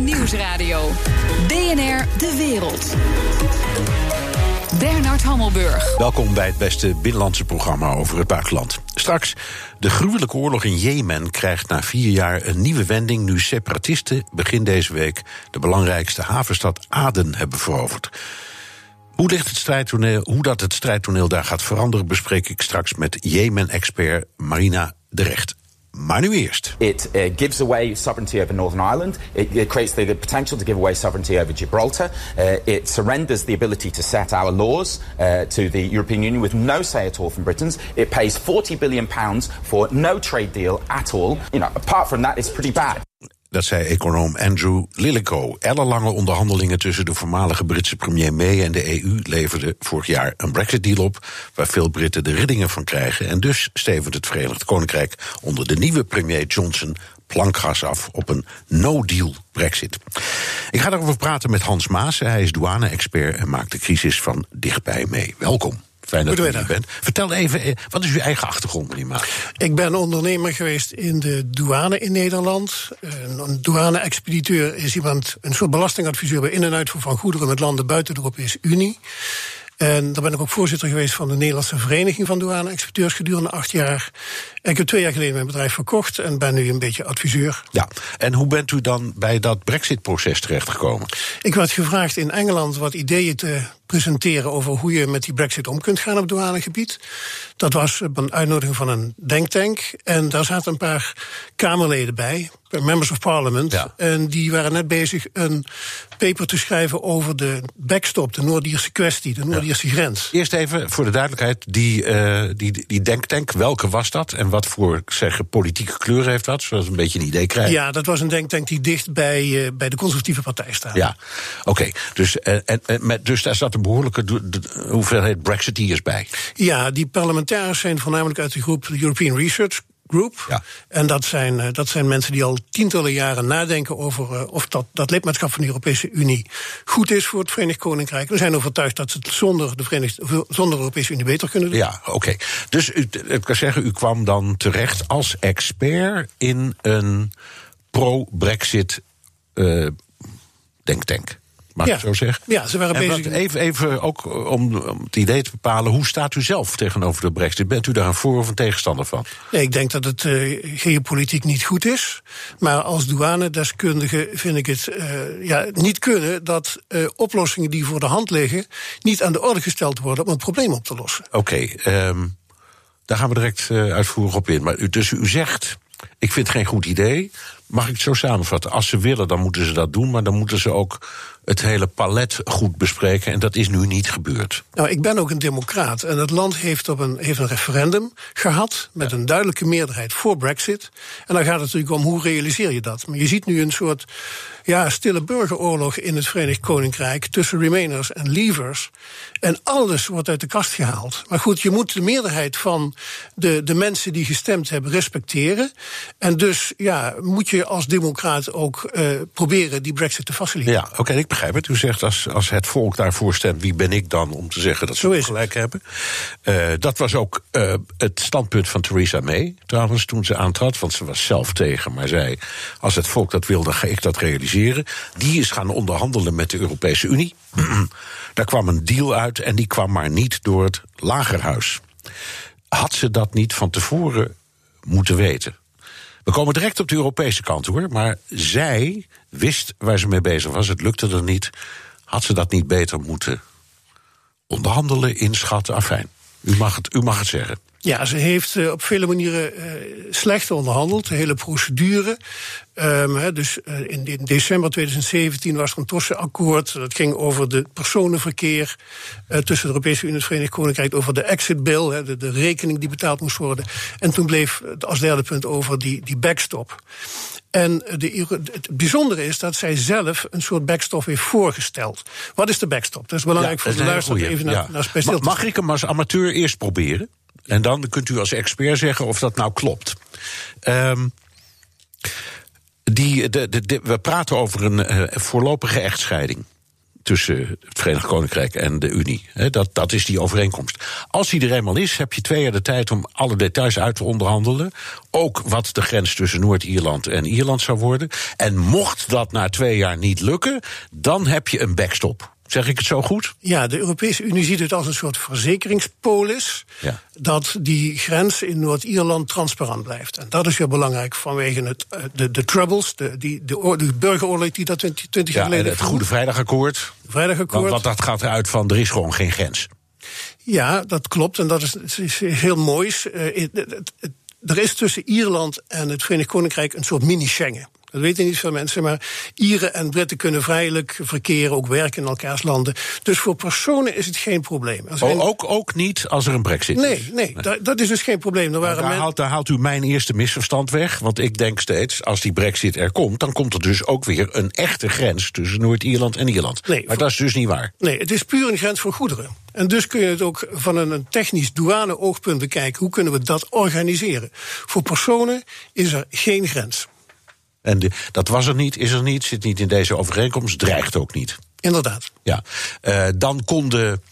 Nieuwsradio. BNR De Wereld. Bernard Hammelburg. Welkom bij het beste binnenlandse programma over het buitenland. Straks, de gruwelijke oorlog in Jemen krijgt na vier jaar een nieuwe wending... nu separatisten begin deze week de belangrijkste havenstad Aden hebben veroverd. Hoe, ligt het strijdtoneel, hoe dat het strijdtoneel daar gaat veranderen... bespreek ik straks met Jemen-expert Marina de Recht. Maar nu eerst. It uh, gives away sovereignty over Northern Ireland. It, it creates the, the, potential to give away sovereignty over Gibraltar. Uh, it surrenders the ability to set our laws uh, to the European Union with no say at all from Britain's. It pays 40 billion pounds for no trade deal at all. You know, apart from that, it's pretty bad. Dat zei econoom Andrew Lillico. Ellenlange onderhandelingen tussen de voormalige Britse premier May en de EU leverden vorig jaar een Brexit-deal op, waar veel Britten de riddingen van krijgen. En dus stevend het Verenigd Koninkrijk onder de nieuwe premier Johnson plankgas af op een no-deal Brexit. Ik ga daarover praten met Hans Maas. Hij is douane-expert en maakt de crisis van dichtbij mee. Welkom. Fijn dat u hier bent. Vertel even, eh, wat is uw eigen achtergrond, meneer Maas? Ik ben ondernemer geweest in de douane in Nederland. Een douane-expediteur is iemand, een soort belastingadviseur bij in- en uitvoer van goederen met landen buiten de Europese Unie. En daar ben ik ook voorzitter geweest van de Nederlandse Vereniging van Douane-Exporteurs gedurende acht jaar. En ik heb twee jaar geleden mijn bedrijf verkocht en ben nu een beetje adviseur. Ja, en hoe bent u dan bij dat Brexit-proces terechtgekomen? Ik werd gevraagd in Engeland wat ideeën te presenteren over hoe je met die Brexit om kunt gaan op douanegebied. Dat was een uitnodiging van een denktank. En daar zaten een paar Kamerleden bij, members of parliament. Ja. En die waren net bezig een paper te schrijven over de backstop, de Noord-Ierse kwestie, de Noord-Ierse grens. Eerst even voor de duidelijkheid, die, uh, die, die denktank, welke was dat? En wat voor zeggen, politieke kleur heeft dat? Zodat we een beetje een idee krijgen. Ja, dat was een denktank die dicht bij, uh, bij de conservatieve partij staat. Ja, oké. Okay. Dus, uh, en, dus daar zat een behoorlijke hoeveelheid Brexiteers bij. Ja, die parlementariërs zijn voornamelijk uit de groep European Research Group. Ja. En dat zijn, uh, dat zijn mensen die al tientallen jaren nadenken over uh, of dat, dat lidmaatschap van de Europese Unie goed is voor het Verenigd Koninkrijk. We zijn overtuigd dat ze het zonder de, Verenigd, zonder de Europese Unie beter kunnen doen. Ja, oké. Okay. Dus u, ik kan zeggen, u kwam dan terecht als expert in een pro-Brexit uh, denktank. Mag ja. ik zo zeggen? Ja, ze waren en bezig. Even, even ook om, om het idee te bepalen, hoe staat u zelf tegenover de brexit? Bent u daar een voor- of een tegenstander van? Nee, ik denk dat het uh, geopolitiek niet goed is. Maar als douanedeskundige vind ik het uh, ja, niet kunnen dat uh, oplossingen die voor de hand liggen niet aan de orde gesteld worden om een probleem op te lossen. Oké, okay, um, daar gaan we direct uitvoerig op in. Maar u, dus u zegt, ik vind het geen goed idee. Mag ik het zo samenvatten? Als ze willen, dan moeten ze dat doen, maar dan moeten ze ook het hele palet goed bespreken. En dat is nu niet gebeurd. Nou, ik ben ook een democraat. En het land heeft, op een, heeft een referendum gehad. met ja. een duidelijke meerderheid voor Brexit. En dan gaat het natuurlijk om hoe realiseer je dat. Maar je ziet nu een soort ja, stille burgeroorlog in het Verenigd Koninkrijk. tussen Remainers en Leavers. En alles wordt uit de kast gehaald. Maar goed, je moet de meerderheid van de, de mensen die gestemd hebben respecteren. En dus ja, moet je als democraat ook uh, proberen die Brexit te faciliteren. Ja, oké, okay, begrijp het. U zegt als, als het volk daarvoor stemt, wie ben ik dan om te zeggen dat ze gelijk hebben? Uh, dat was ook uh, het standpunt van Theresa May, trouwens, toen ze aantrad. Want ze was zelf tegen, maar zei: als het volk dat wil, dan ga ik dat realiseren. Die is gaan onderhandelen met de Europese Unie. Daar kwam een deal uit en die kwam maar niet door het lagerhuis. Had ze dat niet van tevoren moeten weten? We komen direct op de Europese kant hoor. Maar zij wist waar ze mee bezig was. Het lukte er niet. Had ze dat niet beter moeten onderhandelen, inschatten? Afijn, u mag het, u mag het zeggen. Ja, ze heeft uh, op vele manieren uh, slecht onderhandeld, de hele procedure. Um, he, dus uh, in, december 2017 was er een tussenakkoord. Dat ging over de personenverkeer tussen de Europese Unie en het Verenigd Koninkrijk, over de exit bill, de, de, rekening die betaald moest worden. En toen bleef als derde punt over die, die backstop. En de, het bijzondere is dat zij zelf een soort backstop heeft voorgesteld. Wat is de backstop? Dat is belangrijk ja, voor de luisteraar even ja. naar. Mag ik hem als amateur eerst proberen? En dan kunt u als expert zeggen of dat nou klopt. Um, die, we praten over een uh, voorlopige echtscheiding tussen het Verenigd Koninkrijk en de Unie. dat, dat is die overeenkomst. Als die er eenmaal is, heb je twee jaar de tijd om alle details uit te onderhandelen. Ook wat de grens tussen Noord-Ierland en Ierland zou worden. En mocht dat na twee jaar niet lukken, dan heb je een backstop. Zeg ik het zo goed? Ja, de Europese Unie ziet het als een soort verzekeringspolis. Ja. Dat die grens in Noord-Ierland transparant blijft. En dat is heel belangrijk vanwege het, eh, de, de troubles, de, die, de, de burgeroorlog die dat 20, 20 jaar geleden. Het Goede Vrijdagakkoord. Vrijdagakkoord. Want, dat gaat eruit van er is gewoon geen grens. Ja, dat klopt. En dat is, is heel moois. Uh, er is tussen Ierland en het Verenigd Koninkrijk een soort mini-Schengen. Dat weten niet veel mensen, maar Ieren en Britten kunnen vrijelijk verkeren, ook werken in elkaars landen. Dus voor personen is het geen probleem. Oh, ook, ook niet als er een brexit nee, is? Nee, nee. Dat, is dus geen probleem. Er waren daar, haalt, daar haalt u mijn eerste misverstand weg. Want ik denk steeds, als die brexit er komt... dan komt er dus ook weer een echte grens tussen Noord-Ierland en Ierland. Nee, maar dat is dus niet waar. Nee, het is puur een grens voor goederen. En dus kun je het ook van een technisch douane-oogpunt bekijken. Hoe kunnen we dat organiseren? Voor personen is er geen grens. En dat was er niet, is er niet, zit niet in deze overeenkomst, dreigt ook niet. Inderdaad. Ja. Uh, dan konden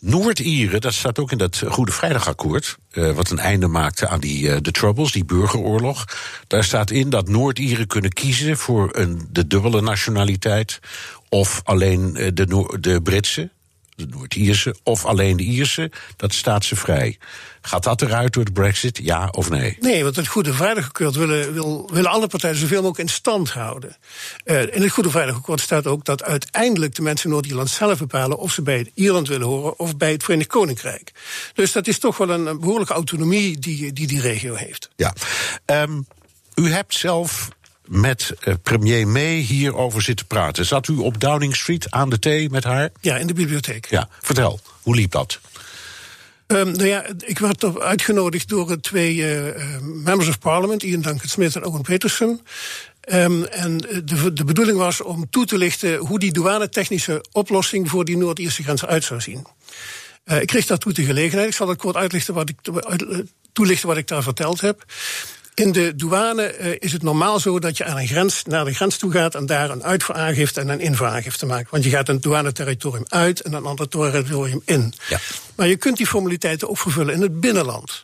Noord-Ieren, dat staat ook in dat Goede Vrijdagakkoord, uh, wat een einde maakte aan die, uh, de Troubles, die burgeroorlog. Daar staat in dat Noord-Ieren kunnen kiezen voor een, de dubbele nationaliteit of alleen de, de Britse de Noord-Ierse of alleen de Ierse, dat staat ze vrij. Gaat dat eruit door de brexit, ja of nee? Nee, want het Goede Vrijdagakkoord willen, wil, willen alle partijen zoveel mogelijk in stand houden. Uh, in het Goede Vrijdagakkoord staat ook dat uiteindelijk de mensen in Noord-Ierland zelf bepalen of ze bij Ierland willen horen of bij het Verenigd Koninkrijk. Dus dat is toch wel een, behoorlijke autonomie die die, die regio heeft. Ja. Um, u hebt zelf met uh, premier May hierover zitten praten. Zat u op Downing Street aan de thee met haar? Ja, in de bibliotheek. Ja, vertel, hoe liep dat? Um, nou ja, ik werd uitgenodigd door twee uh, members of parliament, Ian Duncan Smith en Owen Peterson. Um, en de, de bedoeling was om toe te lichten hoe die douane-technische oplossing voor die Noord-Ierse grens uit zou zien. Uh, ik kreeg daartoe de gelegenheid. Ik zal het kort uitlichten wat ik, toelichten wat ik daar verteld heb. In de douane uh, is het normaal zo dat je aan een grens, naar de grens toe gaat en daar een uitvoeraangifte en een invoeraangifte maakt. Want je gaat een douaneterritorium uit en een ander territorium in. Ja. Maar je kunt die formaliteiten ook vervullen in het binnenland.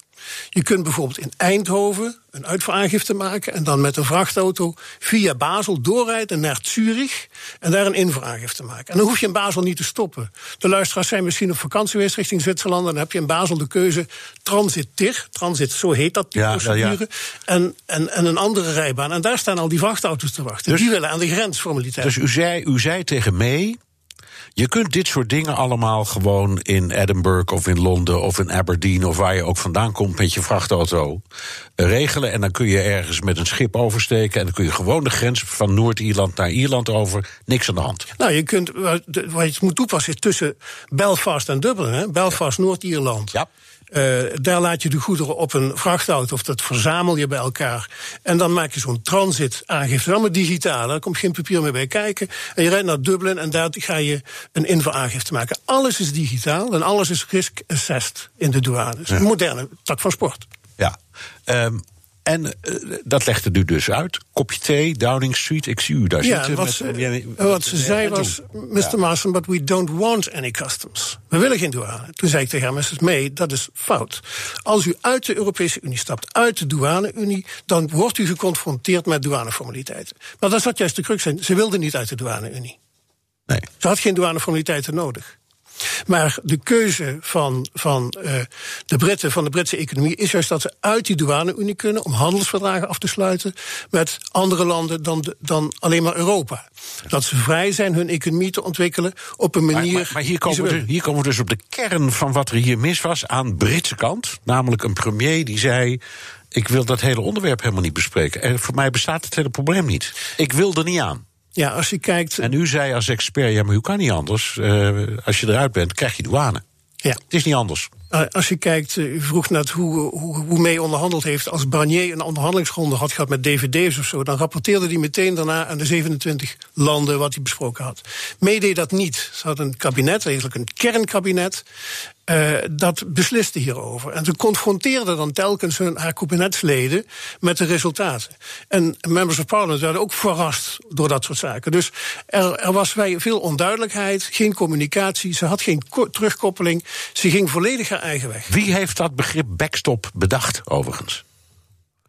Je kunt bijvoorbeeld in Eindhoven een uitvoeraangifte maken en dan met een vrachtauto via Basel doorrijden naar Zurich en daar een invoeraangifte maken. En dan hoef je in Basel niet te stoppen. De luisteraars zijn misschien op vakantie geweest richting Zwitserland en dan heb je in Basel de keuze transit TIR, transit, zo heet dat, die ja, procedure, En, en, en een andere rijbaan. En daar staan al die vrachtauto's te wachten. Dus, die willen aan de grens formaliteiten. Dus u zei, u zei tegen mij je kunt dit soort dingen allemaal gewoon in Edinburgh of in Londen of in Aberdeen of waar je ook vandaan komt met je vrachtauto regelen. En dan kun je ergens met een schip oversteken en dan kun je gewoon de grens van Noord-Ierland naar Ierland over. Niks aan de hand. Nou, je kunt, wat je moet toepassen is tussen Belfast en Dublin. Hè? Belfast, Noord-Ierland. Ja. Uh, daar laat je de goederen op een vrachtauto of dat verzamel je bij elkaar. En dan maak je zo'n transit-aangifte. Allemaal digitaal, daar komt geen papier meer bij kijken. En je rijdt naar Dublin en daar ga je een invoeraangifte maken. Alles is digitaal en alles is risk-assessed in de douane. Dus een moderne tak van sport. Ja. Um, en uh, dat legde u dus uit. Kopje thee, Downing Street, ik zie u daar ja, zitten. Wat, met, ze, wat ze zei was, Mr. Ja. Marston, but we don't want any customs. We willen geen douane. Toen zei ik tegen haar, Mrs. May, dat is fout. Als u uit de Europese Unie stapt, uit de douane-Unie... dan wordt u geconfronteerd met douaneformaliteiten. Maar dat zat juist de crux zijn. Ze wilde niet uit de douane-Unie. Nee. Ze had geen douaneformaliteiten nodig. Maar de keuze van, van uh, de Britten, van de Britse economie, is juist dat ze uit die douane-Unie kunnen om handelsverdragen af te sluiten met andere landen dan, de, dan alleen maar Europa. Dat ze vrij zijn hun economie te ontwikkelen op een manier. Maar, maar, hier, komen we, hier komen we dus op de kern van wat er hier mis was aan Britse kant. Namelijk een premier die zei. Ik wil dat hele onderwerp helemaal niet bespreken. En voor mij bestaat het hele probleem niet. Ik wil er niet aan. Ja, als je kijkt. En u zei als expert: ja, maar hoe kan niet anders? Uh, als je eruit bent, krijg je douane. Ja. Het is niet anders. Uh, als je kijkt, uh, u vroeg net hoe, hoe, hoe mee onderhandeld heeft. Als Barnier een onderhandelingsronde had gehad met dvd's of zo, dan rapporteerde hij meteen daarna aan de 27 landen wat hij besproken had. May deed dat niet. Ze had een kabinet, eigenlijk een kernkabinet. Uh, dat besliste hierover. En ze confronteerde dan telkens hun, haar kabinetsleden met de resultaten. En members of parliament werden ook verrast door dat soort zaken. Dus er, er was veel onduidelijkheid, geen communicatie, ze had geen terugkoppeling. Ze ging volledig haar eigen weg. Wie heeft dat begrip backstop bedacht, overigens?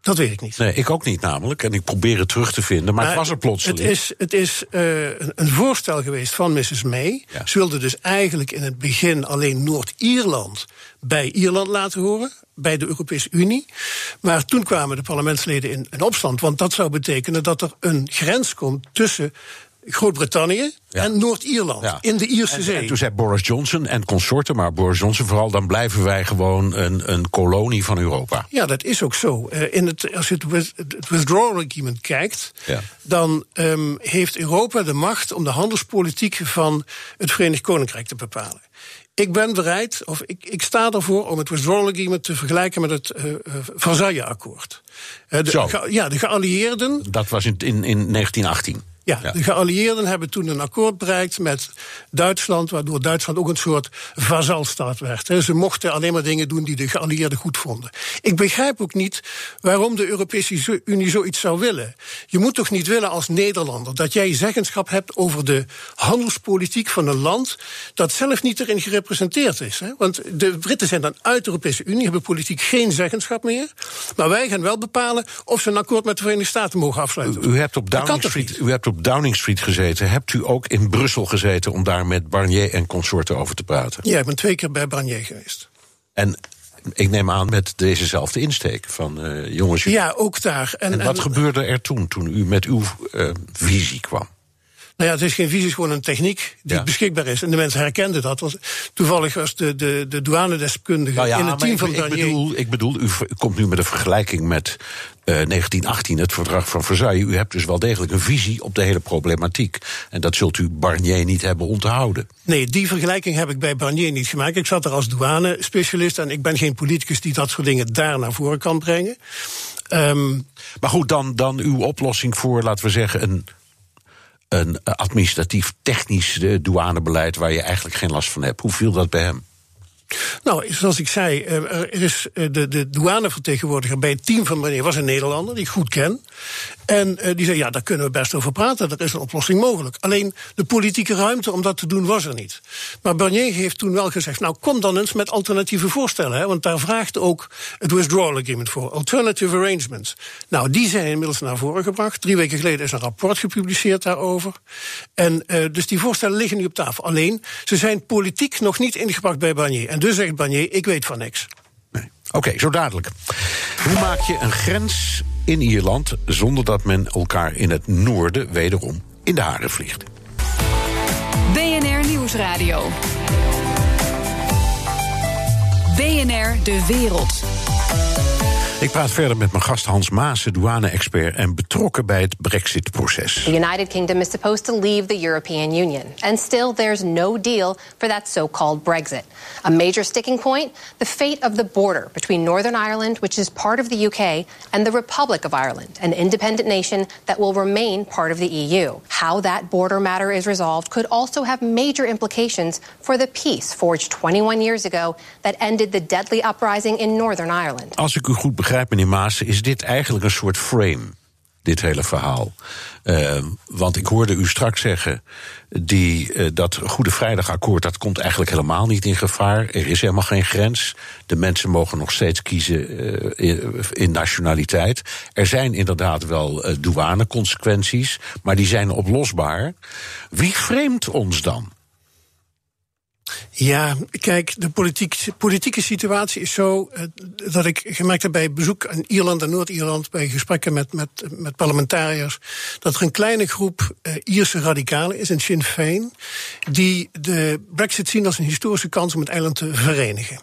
Dat weet ik niet. Nee, ik ook niet namelijk. En ik probeer het terug te vinden, maar, het was er plotseling. Het is, het is uh, een voorstel geweest van Mrs. May. Ja. Ze wilde dus eigenlijk in het begin alleen Noord-Ierland bij Ierland laten horen. Bij de Europese Unie. Maar toen kwamen de parlementsleden in, in opstand. Want dat zou betekenen dat er een grens komt tussen Groot-Brittannië en Noord-Ierland in de Ierse en, Zee. En toen zei Boris Johnson en consorten, maar Boris Johnson vooral, dan blijven wij gewoon een, een kolonie van Europa. Ja, dat is ook zo. Uh, in het, als je het, het withdrawal agreement kijkt, ja. dan um, heeft Europa de macht om de handelspolitiek van het Verenigd Koninkrijk te bepalen. Ik ben bereid, of ik, ik sta ervoor om het withdrawal agreement te vergelijken met het uh, Versailles-akkoord. Uh, ja, de geallieerden. Dat was in, in, in 1918. Ja, de geallieerden hebben toen een akkoord bereikt met Duitsland, waardoor Duitsland ook een soort vazalstaat werd. Ze mochten alleen maar dingen doen die de geallieerden goed vonden. Ik begrijp ook niet waarom de Europese Unie zoiets zou willen. Je moet toch niet willen als Nederlander dat jij zeggenschap hebt over de handelspolitiek van een land dat zelf niet erin gerepresenteerd is. Hè? Want de Britten zijn dan uit de Europese Unie, hebben politiek geen zeggenschap meer. Maar wij gaan wel bepalen of ze een akkoord met de Verenigde Staten mogen afsluiten. U, u hebt op Downing Street, u hebt op op Downing Street gezeten. Hebt u ook in Brussel gezeten om daar met Barnier en consorten over te praten? Ja, ik ben twee keer bij Barnier geweest. En ik neem aan met dezezelfde insteek van uh, jongens. Ja, ook daar. En, en wat en, gebeurde er toen, toen u met uw uh, visie kwam? Nou ja, het is geen visie, het is gewoon een techniek die ja. beschikbaar is. En de mensen herkenden dat. Was, toevallig was de, de, de douanedeskundige nou ja, in het team ik, van ik Barnier... Bedoel, ik bedoel, u komt nu met een vergelijking met uh, 1918, het verdrag van Versailles. U hebt dus wel degelijk een visie op de hele problematiek. En dat zult u Barnier niet hebben onthouden. Nee, die vergelijking heb ik bij Barnier niet gemaakt. Ik zat er als douane-specialist en ik ben geen politicus die dat soort dingen daar naar voren kan brengen. Um, maar goed, dan, dan uw oplossing voor, laten we zeggen, een een administratief technisch douanebeleid waar je eigenlijk geen last van hebt. Hoe viel dat bij hem? Nou, zoals ik zei, er is de, de douanevertegenwoordiger bij het team van meneer was een Nederlander die ik goed ken. En uh, die zei, ja, daar kunnen we best over praten, er is een oplossing mogelijk. Alleen de politieke ruimte om dat te doen was er niet. Maar Barnier heeft toen wel gezegd, nou kom dan eens met alternatieve voorstellen. Hè, want daar vraagt ook het withdrawal agreement voor, alternative arrangements. Nou, die zijn inmiddels naar voren gebracht. Drie weken geleden is een rapport gepubliceerd daarover. En uh, dus die voorstellen liggen nu op tafel. Alleen, ze zijn politiek nog niet ingebracht bij Barnier. En dus zegt Barnier, ik weet van niks. Nee. Oké, zo dadelijk. Hoe maak je een grens in Ierland zonder dat men elkaar in het noorden wederom in de haren vliegt? BNR Nieuwsradio. BNR De Wereld. Ik praat verder met mijn gast Hans Maas, douane-expert en betrokken bij het Brexit-proces. The United Kingdom is supposed to leave the European Union, and still there's no deal for that so-called Brexit. A major sticking point: the fate of the border between Northern Ireland, which is part of the UK, and the Republic of Ireland, an independent nation that will remain part of the EU. How that border matter is resolved could also have major implications for the peace forged 21 years ago that ended the deadly uprising in Northern Ireland. Als ik u goed begrijp meneer Maas, is dit eigenlijk een soort frame, dit hele verhaal. Uh, want ik hoorde u straks zeggen, die, uh, dat Goede Vrijdagakkoord, dat komt eigenlijk helemaal niet in gevaar. Er is helemaal geen grens. De mensen mogen nog steeds kiezen uh, in, nationaliteit. Er zijn inderdaad wel douaneconsequenties, maar die zijn oplosbaar. Wie vreemdt ons dan? Ja, kijk, de politiek, politieke situatie is zo uh, dat ik gemerkt heb bij bezoek aan Ierland en Noord-Ierland, bij gesprekken met, met, met parlementariërs, dat er een kleine groep uh, Ierse radicalen is in Sinn Féin, die de Brexit zien als een historische kans om het eiland te verenigen.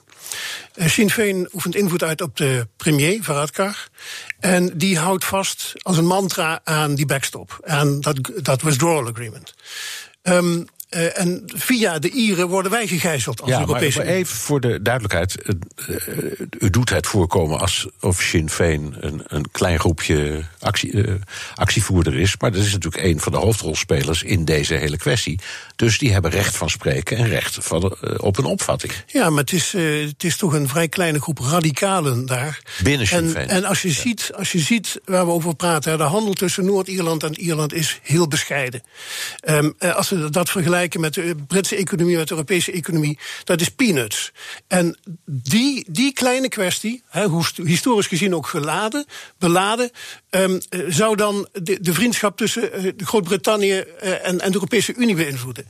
Uh, Sinn Féin oefent invloed uit op de premier, Varadkar. En die houdt vast als een mantra aan die backstop, aan dat, dat withdrawal agreement. Um, uh, en via de Ieren worden wij gegijzeld als ja, Europese maar, maar even voor de duidelijkheid. Uh, u doet het voorkomen alsof Sinn Féin een, een klein groepje actie, uh, actievoerder is. Maar dat is natuurlijk een van de hoofdrolspelers in deze hele kwestie. Dus die hebben recht van spreken en recht van, op een opvatting. Ja, maar het is, het is toch een vrij kleine groep radicalen daar. Binnen Sinn Féin. En, en als, je ja. ziet, als je ziet waar we over praten, de handel tussen Noord-Ierland en Ierland is heel bescheiden. Um, als we dat vergelijken met de Britse economie, met de Europese economie, dat is peanuts. En die, die kleine kwestie, he, historisch gezien ook geladen, beladen, um, zou dan de, de vriendschap tussen uh, Groot-Brittannië uh, en, en de Europese Unie beïnvloeden.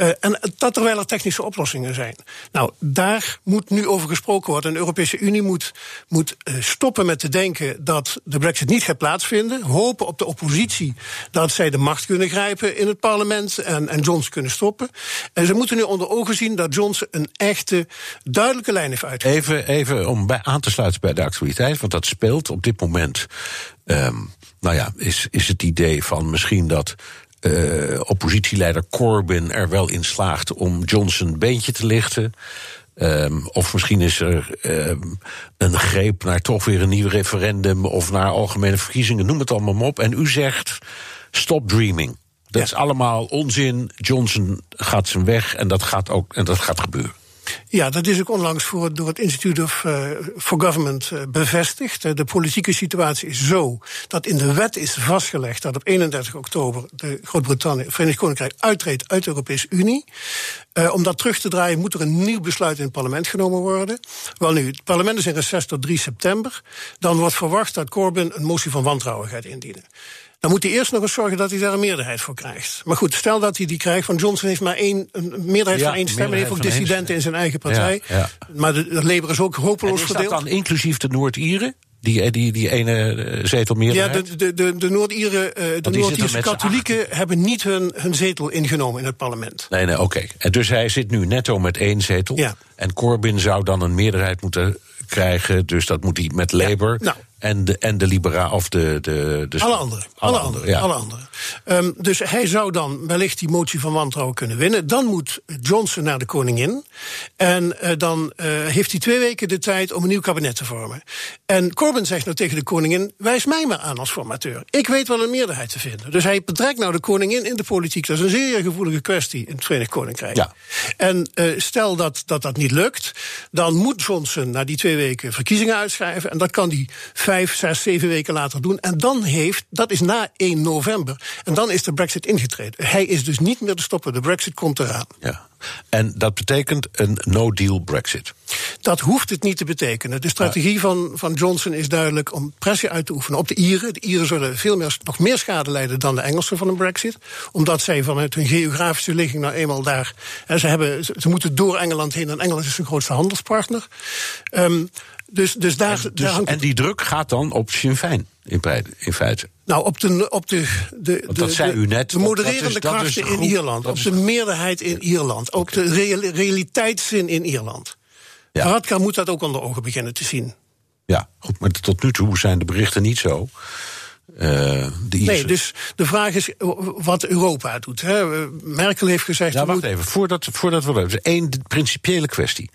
Uh, en dat terwijl er technische oplossingen zijn. Nou, daar moet nu over gesproken worden. De Europese Unie moet, moet stoppen met te denken dat de brexit niet gaat plaatsvinden. Hopen op de oppositie dat zij de macht kunnen grijpen in het parlement en, en Johnson kunnen stoppen. En ze moeten nu onder ogen zien dat Johnson een echte, duidelijke lijn heeft uitgezet. Even, even om bij aan te sluiten bij de actualiteit, want dat speelt op dit moment. Um, nou ja, is, is het idee van misschien dat uh, oppositieleider Corbyn er wel in slaagt om Johnson een beentje te lichten. Um, of misschien is er um, een greep naar toch weer een nieuw referendum of naar algemene verkiezingen, noem het allemaal maar op. En u zegt: stop dreaming. Dat ja. is allemaal onzin. Johnson gaat zijn weg en dat gaat ook en dat gaat gebeuren. Ja, dat is ook onlangs voor, door het Institute uh, for Government uh, bevestigd. de politieke situatie is zo dat in de wet is vastgelegd dat op 31 oktober de Groot-Brittannië, Verenigd Koninkrijk, uittreedt uit de Europese Unie. Om dat terug te draaien moet er een nieuw besluit in het parlement genomen worden. Wel nu, het parlement is in reces tot 3 september. Dan wordt verwacht dat Corbyn een motie van wantrouwen gaat indienen. Dan moet hij eerst nog eens zorgen dat hij daar een meerderheid voor krijgt. Maar goed, stel dat hij die krijgt. Van Johnson heeft maar één, een meerderheid ja, van één stem. En heeft ook dissidenten in zijn eigen partij. Ja, ja. Maar de, de Labour is ook hopeloos verdeeld. Is dat dan inclusief de Noord-Ieren? Die, die, die ene zetel meerderheid? Ja, de, de, de Noord-Ieren, de Noord-Ierse katholieken hebben niet hun, hun zetel ingenomen in het parlement. Nee, nee, oké. Okay. En dus hij zit nu netto met één zetel. Ja. En Corbyn zou dan een meerderheid moeten krijgen. Dus dat moet hij met Labour. Ja, nou. En de, en de liberaal of de. de, de alle anderen. Alle, alle anderen. Ja. Alle anderen. Um, dus hij zou dan wellicht die motie van wantrouwen kunnen winnen. Dan moet Johnson naar de koningin. En uh, dan uh, heeft hij twee weken de tijd om een nieuw kabinet te vormen. En Corbyn zegt nou tegen de koningin: wijs mij maar aan als formateur. Ik weet wel een meerderheid te vinden. Dus hij betrekt nou de koningin in de politiek. Dat is een zeer gevoelige kwestie in het Verenigd Koninkrijk. Ja. En uh, stel dat, dat dat niet lukt, dan moet Johnson na die twee weken verkiezingen uitschrijven. En dat kan hij vijf, zes, zeven weken later doen. En dan heeft, dat is na 1 november. En dan is de Brexit ingetreden. Hij is dus niet meer te stoppen. De Brexit komt eraan. Ja. En dat betekent een no-deal Brexit? Dat hoeft het niet te betekenen. De strategie van, van Johnson is duidelijk om pressie uit te oefenen op de Ieren. De Ieren zullen veel meer, nog meer schade lijden dan de Engelsen van een Brexit. Omdat zij vanuit hun geografische ligging nou eenmaal daar. Hè, ze, hebben, ze, ze moeten door Engeland heen en Engeland is hun grootste handelspartner. Um, dus, dus daar, en, dus, daar hangt en die druk gaat dan op Sinn Féin in, in feite. Nou, op de, op de, de, de, dat zei u net, de modererende is, krachten in Ierland, op de meerderheid in Ierland, op okay. de real, realiteitszin in Ierland. Ja. Radka moet dat ook onder ogen beginnen te zien. Ja, goed, maar tot nu toe zijn de berichten niet zo. Uh, nee, dus de vraag is wat Europa doet. Hè. Merkel heeft gezegd. Ja, wacht even, voordat, voordat we dat. Eén principiële kwestie.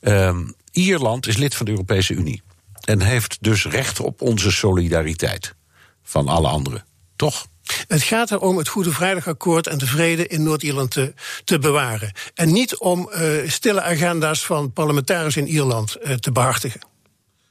Uh, Ierland is lid van de Europese Unie. En heeft dus recht op onze solidariteit. Van alle anderen. Toch? Het gaat erom het Goede Vrijdagakkoord en de vrede in Noord-Ierland te, te, bewaren. En niet om uh, stille agenda's van parlementariërs in Ierland uh, te behartigen.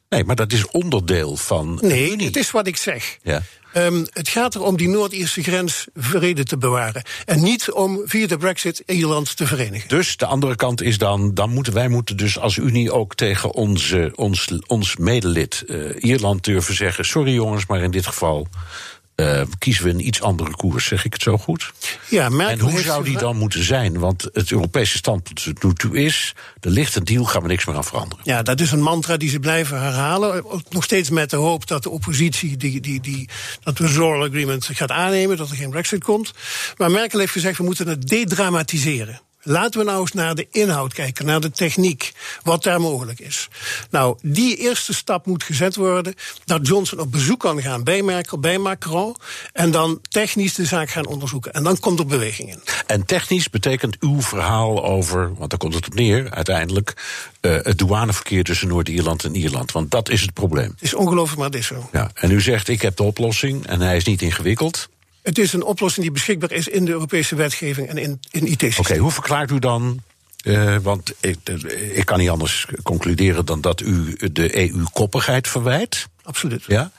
Nee, maar dat is onderdeel van. Nee, het is wat ik zeg. Ja. Um, het gaat erom die Noord-Ierse grens vrede te bewaren. En niet om via de Brexit Ierland te verenigen. Dus de andere kant is dan, dan moeten wij moeten dus als Unie ook tegen onze, ons, ons medelid uh, Ierland durven zeggen: sorry jongens, maar in dit geval uh, kiezen we een iets andere koers, zeg ik het zo goed? Ja, Merkel en hoe zou die dan moeten zijn? Want het Europese standpunt tot toe is... er ligt een deal, gaan we niks meer aan veranderen. Ja, dat is een mantra die ze blijven herhalen. Nog steeds met de hoop dat de oppositie die, die, die, dat withdrawal agreement gaat aannemen... dat er geen brexit komt. Maar Merkel heeft gezegd, we moeten het dedramatiseren. Laten we nou eens naar de inhoud kijken, naar de techniek, wat daar mogelijk is. Nou, die eerste stap moet gezet worden. Dat Johnson op bezoek kan gaan bij Merkel, bij Macron. En dan technisch de zaak gaan onderzoeken. En dan komt er beweging in. En technisch betekent uw verhaal over, want daar komt het op neer, uiteindelijk, uh, het douaneverkeer tussen Noord-Ierland en Ierland. Want dat is het probleem. Het is ongelooflijk, maar het is zo. Ja, en u zegt, ik heb de oplossing en hij is niet ingewikkeld. Het is een oplossing die beschikbaar is in de Europese wetgeving en in, in IT-systemen. Oké, hoe verklaart u dan uh, want ik, ik, kan niet anders concluderen dan dat u de EU-koppigheid verwijt. Absoluut. Ja?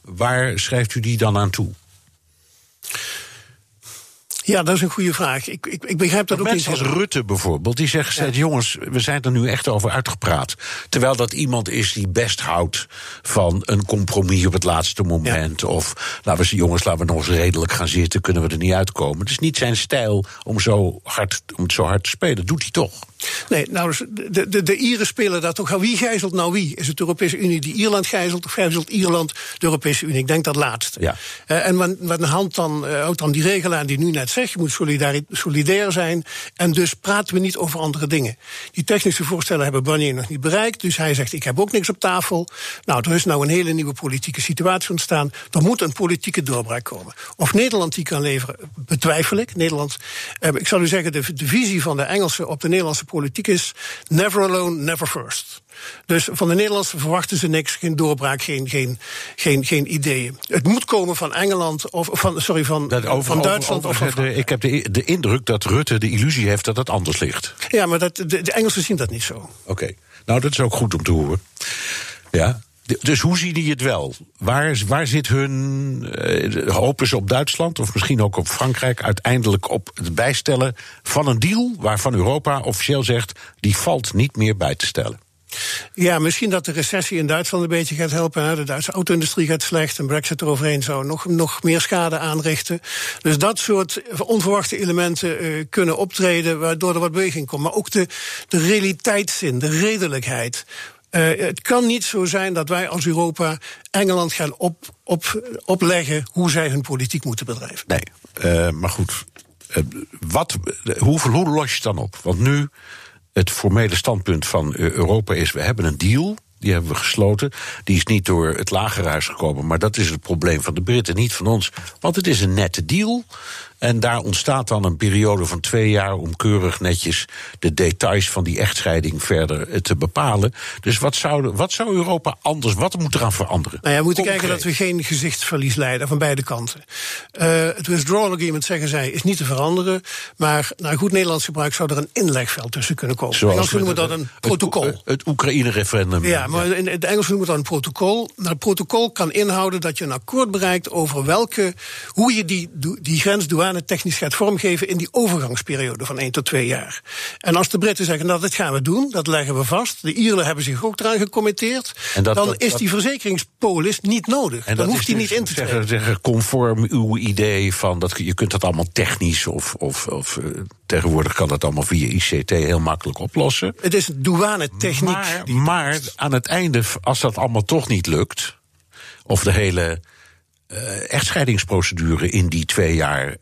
Waar schrijft u die dan aan toe? Ja, dat is een goede vraag. Ik, ik, ik begrijp dat ook niet. Mensen als Rutte bijvoorbeeld, die zegt: ja. jongens, we zijn er nu echt over uitgepraat. Terwijl dat iemand is die best houdt van een compromis op het laatste moment. Of laten we jongens, laten we nog eens redelijk gaan zitten, kunnen we er niet uitkomen. Het is niet zijn stijl om, zo hard, om het zo hard te spelen. Doet hij toch? Nee, nou, dus de, de, de Ieren spelen daar toch. Wie gijzelt nou wie? Is het de Europese Unie die Ierland gijzelt, of gijzelt Ierland de Europese Unie? Ik denk dat laatste. Ja. Uh, en wat een hand dan, uh, houdt dan die regel aan die nu net zegt: je moet solidair zijn. En dus praten we niet over andere dingen. Die technische voorstellen hebben Barnier nog niet bereikt. Dus hij zegt: ik heb ook niks op tafel. Nou, er is nou een hele nieuwe politieke situatie ontstaan. Er moet een politieke doorbraak komen. Of Nederland die kan leveren, betwijfel ik. Nederland, uh, ik zal u zeggen, de visie van de Engelsen op de Nederlandse politiek is never alone, never first. Dus van de Nederlanders verwachten ze niks, geen doorbraak, geen, geen, geen, geen ideeën. Het moet komen van Engeland, of van, sorry, van, over, van Duitsland. Over, of van ik heb de, de indruk dat Rutte de illusie heeft dat het anders ligt. Ja, maar dat, de, de Engelsen zien dat niet zo. Oké, nou dat is ook goed om te horen. Ja, dus hoe zien die het wel? Waar, waar zit hun. Uh, hopen ze op Duitsland of misschien ook op Frankrijk uiteindelijk op het bijstellen van een deal waarvan Europa officieel zegt: die valt niet meer bij te stellen? Ja, misschien dat de recessie in Duitsland een beetje gaat helpen. De Duitse auto-industrie gaat slecht. Een brexit eroverheen zou nog, nog meer schade aanrichten. Dus dat soort onverwachte elementen uh, kunnen optreden... waardoor er wat beweging komt. Maar ook de, de realiteitszin, de redelijkheid. Uh, het kan niet zo zijn dat wij als Europa Engeland gaan op, op, opleggen hoe zij hun politiek moeten bedrijven. Nee, uh, maar goed. Wat, hoe, hoe los je het dan op? Want nu, het formele standpunt van Europa is: we hebben een deal. Die hebben we gesloten. Die is niet door het lagerhuis gekomen. Maar dat is het probleem van de Britten, niet van ons. Want het is een nette deal. En daar ontstaat dan een periode van twee jaar om keurig netjes de details van die echtscheiding verder eh, te bepalen. Dus wat zou, wat zou Europa anders, wat moet eraan veranderen? Nou ja, we moeten kijken dat we geen gezichtsverlies leiden van beide kanten. Uh, het withdrawal agreement, zeggen zij, is niet te veranderen. Maar naar goed Nederlands gebruik zou er een inlegveld tussen kunnen komen. Zoals Engels noemen we dat een protocol. Het, het Oekraïne-referendum. Ja, maar in het Engels noemen we dat een protocol. Nou, het protocol kan inhouden dat je een akkoord bereikt over welke, hoe je die, die grens douane technisch gaat vormgeven in die overgangsperiode van 1 tot 2 jaar. En als de Britten zeggen, nou dat gaan we doen, dat leggen we vast. De Ieren hebben zich ook eraan gecommitteerd. Dat, dan is die verzekeringspolis niet nodig. En dan hoeft die dus niet in te treden. Zeggen, conform uw idee van dat je kunt dat allemaal technisch of, of, of uh, tegenwoordig kan dat allemaal via ICT heel makkelijk oplossen. Het is douanetechniek. Maar, maar aan het einde, als dat allemaal toch niet lukt, of de hele uh, echtscheidingsprocedure in die twee jaar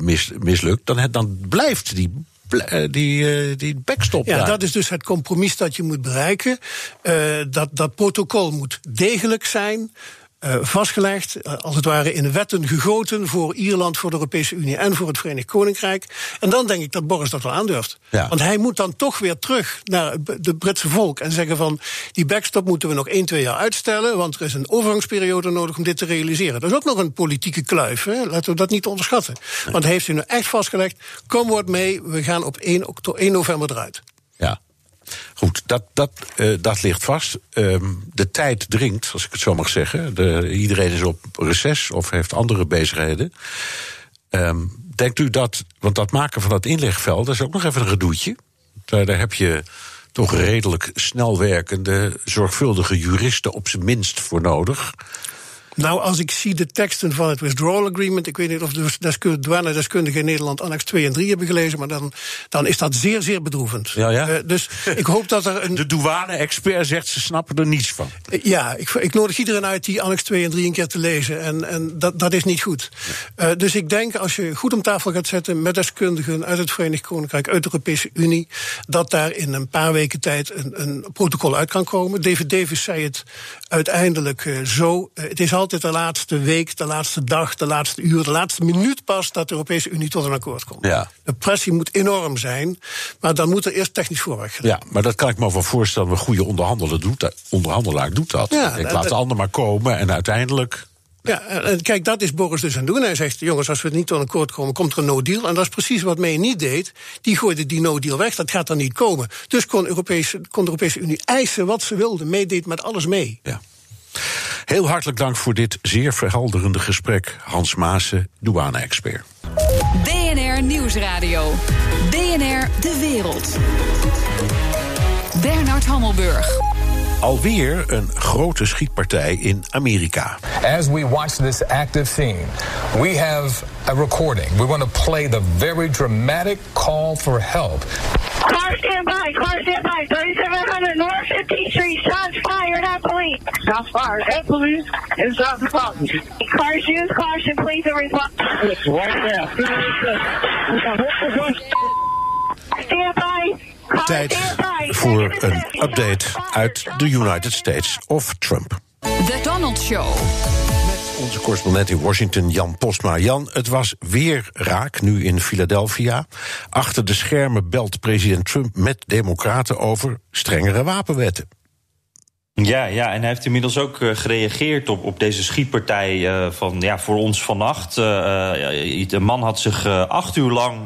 mis, mislukt, dan, dan blijft die uh, die, uh, die backstop. Ja, daar. dat is dus het compromis dat je moet bereiken. Uh, dat, dat protocol moet degelijk zijn. Uh, vastgelegd, uh, als het ware in wetten gegoten voor Ierland, voor de Europese Unie en voor het Verenigd Koninkrijk. En dan denk ik dat Boris dat wel aandurft. Ja. Want hij moet dan toch weer terug naar de Britse volk en zeggen van die backstop moeten we nog 1, 2 jaar uitstellen, want er is een overgangsperiode nodig om dit te realiseren. Dat is ook nog een politieke kluif, hè? laten we dat niet onderschatten. Want hij heeft u nu echt vastgelegd, kom wordt mee, we gaan op 1, 1 november eruit. Ja. Goed, dat, dat, uh, dat ligt vast. Um, de tijd dringt, als ik het zo mag zeggen. De, iedereen is op reces of heeft andere bezigheden. Um, denkt u dat, want dat maken van dat inlegveld, dat is ook nog even een gedoetje. Daar, daar heb je toch redelijk snel werkende, zorgvuldige juristen op zijn minst voor nodig. Nou, als ik zie de teksten van het withdrawal agreement, ik weet niet of de douane-deskundigen in Nederland annex 2 en 3 hebben gelezen, maar dan, dan is dat zeer, zeer bedroevend. Ja, ja. Uh, dus ik hoop dat er een. De douane-expert zegt ze snappen er niets van. Uh, ja, ik, ik, nodig iedereen uit die annex 2 en 3 een keer te lezen. En, en dat, dat is niet goed. Uh, dus ik denk als je goed om tafel gaat zetten met deskundigen uit het Verenigd Koninkrijk, uit de Europese Unie, dat daar in een paar weken tijd een, een protocol uit kan komen. David Davis zei het uiteindelijk zo. het is altijd de laatste week, de laatste dag, de laatste uur, de laatste minuut pas dat de Europese Unie tot een akkoord komt. Ja. De pressie moet enorm zijn, maar dan moet er eerst technisch voorwerk gedaan Ja, maar dat kan ik me wel voorstellen. Een goede onderhandelaar doet dat. Onderhandelaar doet dat. Ja, ik laat de ander maar komen en uiteindelijk. Ja, en kijk, dat is Boris dus aan het doen. Hij zegt, jongens, als we niet tot een akkoord komen, komt er een no-deal. En dat is precies wat May niet deed. Die gooide die no-deal weg, dat gaat dan niet komen. Dus kon, Europese, kon de Europese Unie eisen wat ze wilde. May deed met alles mee. Ja. Heel hartelijk dank voor dit zeer verhelderende gesprek, Hans Maassen, douane-expert. BNR Nieuwsradio. BNR De Wereld. Bernard Hammelburg. Alweer een grote schietpartij in Amerika. As we watch this active scene, we have a recording. We want to play the very dramatic call for help. Car stand by, car stand by, 3700 North 15th Street, fired at police in South Department. Cars use caution, please, and respond. It's right there. Stand by. Tijd voor een update uit de United States of Trump. The Donald Show. Onze correspondent in Washington, Jan Postma. Jan, het was weer raak, nu in Philadelphia. Achter de schermen belt president Trump met democraten over strengere wapenwetten. Ja, ja, en hij heeft inmiddels ook uh, gereageerd op, op deze schietpartij uh, van ja, voor ons vannacht. Uh, de man had zich acht uur lang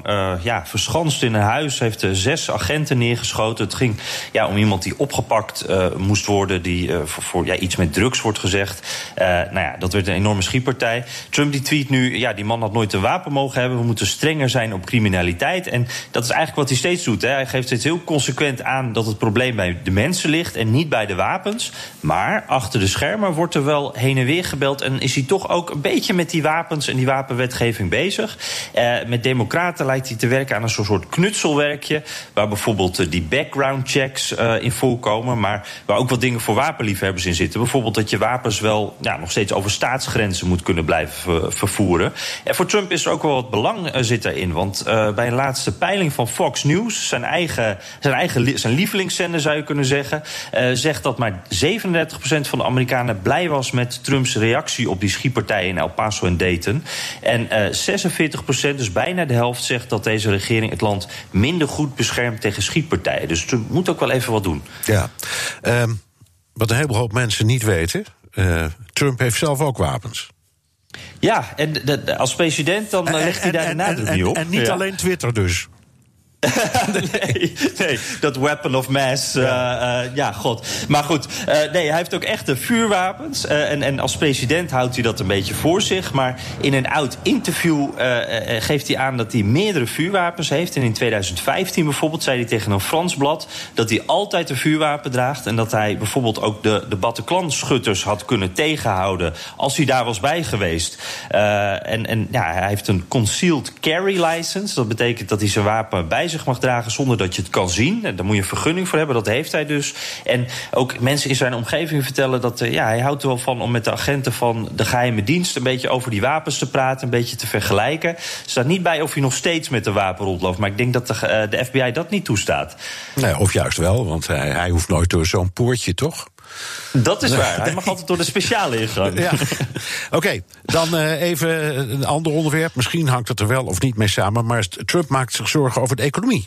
ja, verschanst in een huis, heeft zes agenten neergeschoten. Het ging ja, om iemand die opgepakt moest worden, die voor, voor ja, iets met drugs wordt gezegd. nou ja, dat werd een enorme schietpartij. Trump die tweet nu, ja, die man had nooit een wapen mogen hebben. We moeten strenger zijn op criminaliteit. En dat is eigenlijk wat hij steeds doet. Hè. Hij geeft steeds heel consequent aan dat het probleem bij de mensen ligt en niet bij de wapens. Maar achter de schermen wordt er wel heen en weer gebeld. En is hij toch ook een beetje met die wapens en die wapenwetgeving bezig. Eh, met Democraten lijkt hij te werken aan een soort knutselwerkje. Waar bijvoorbeeld uh, die background checks uh, in voorkomen. Maar waar ook wat dingen voor wapenliefhebbers in zitten. Bijvoorbeeld dat je wapens wel ja, nog steeds over staatsgrenzen moet kunnen blijven vervoeren. En voor Trump is er ook wel wat belang uh, zit daarin. Want bij een laatste peiling van Fox News, zijn eigen, zijn eigen zijn lievelingszender zou je kunnen zeggen, zegt dat maar 37% van de Amerikanen blij was met Trumps reactie op die schietpartij in El Paso en Dayton. En uh, 46%, dus bijna de helft, zegt dat deze regering het land minder goed beschermt tegen schietpartijen. Dus Trump moet ook wel even wat doen. Ja, um, wat een heleboel hoop mensen niet weten: uh, Trump heeft zelf ook wapens. Ja, en de, de, als president dan en, legt hij daar de nadruk niet op. En niet ja. alleen Twitter dus. nee, nee, dat weapon of mass. Ja, uh, uh, ja god. Maar goed, uh, nee, hij heeft ook echte vuurwapens. en, en als president houdt hij dat een beetje voor zich. Maar in een oud interview geeft hij aan dat hij meerdere vuurwapens heeft. En in 2015 bijvoorbeeld zei hij tegen een Frans blad dat hij altijd een vuurwapen draagt. En dat hij bijvoorbeeld ook de, de Bataclan-schutters had kunnen tegenhouden als hij daar was bij geweest. en en ja, hij heeft een concealed carry license. Dat betekent dat hij zijn wapen bij zich mag dragen zonder dat je het kan zien. En daar moet je een vergunning voor hebben, dat heeft hij dus. En ook mensen in zijn omgeving vertellen dat uh, ja, hij houdt er wel van om met de agenten van de geheime dienst een beetje over die wapens te praten, een beetje te vergelijken. Er staat niet bij of hij nog steeds met een wapen rondloopt, maar ik denk dat de, uh, de FBI dat niet toestaat. Nee, of juist wel, want hij, hij hoeft nooit door zo'n poortje, toch? Dat is waar. Hij mag altijd door de speciale ingang. Ja. Oké, okay, dan uh, even een ander onderwerp. Misschien hangt het er wel of niet mee samen. Maar Trump maakt zich zorgen over de economie.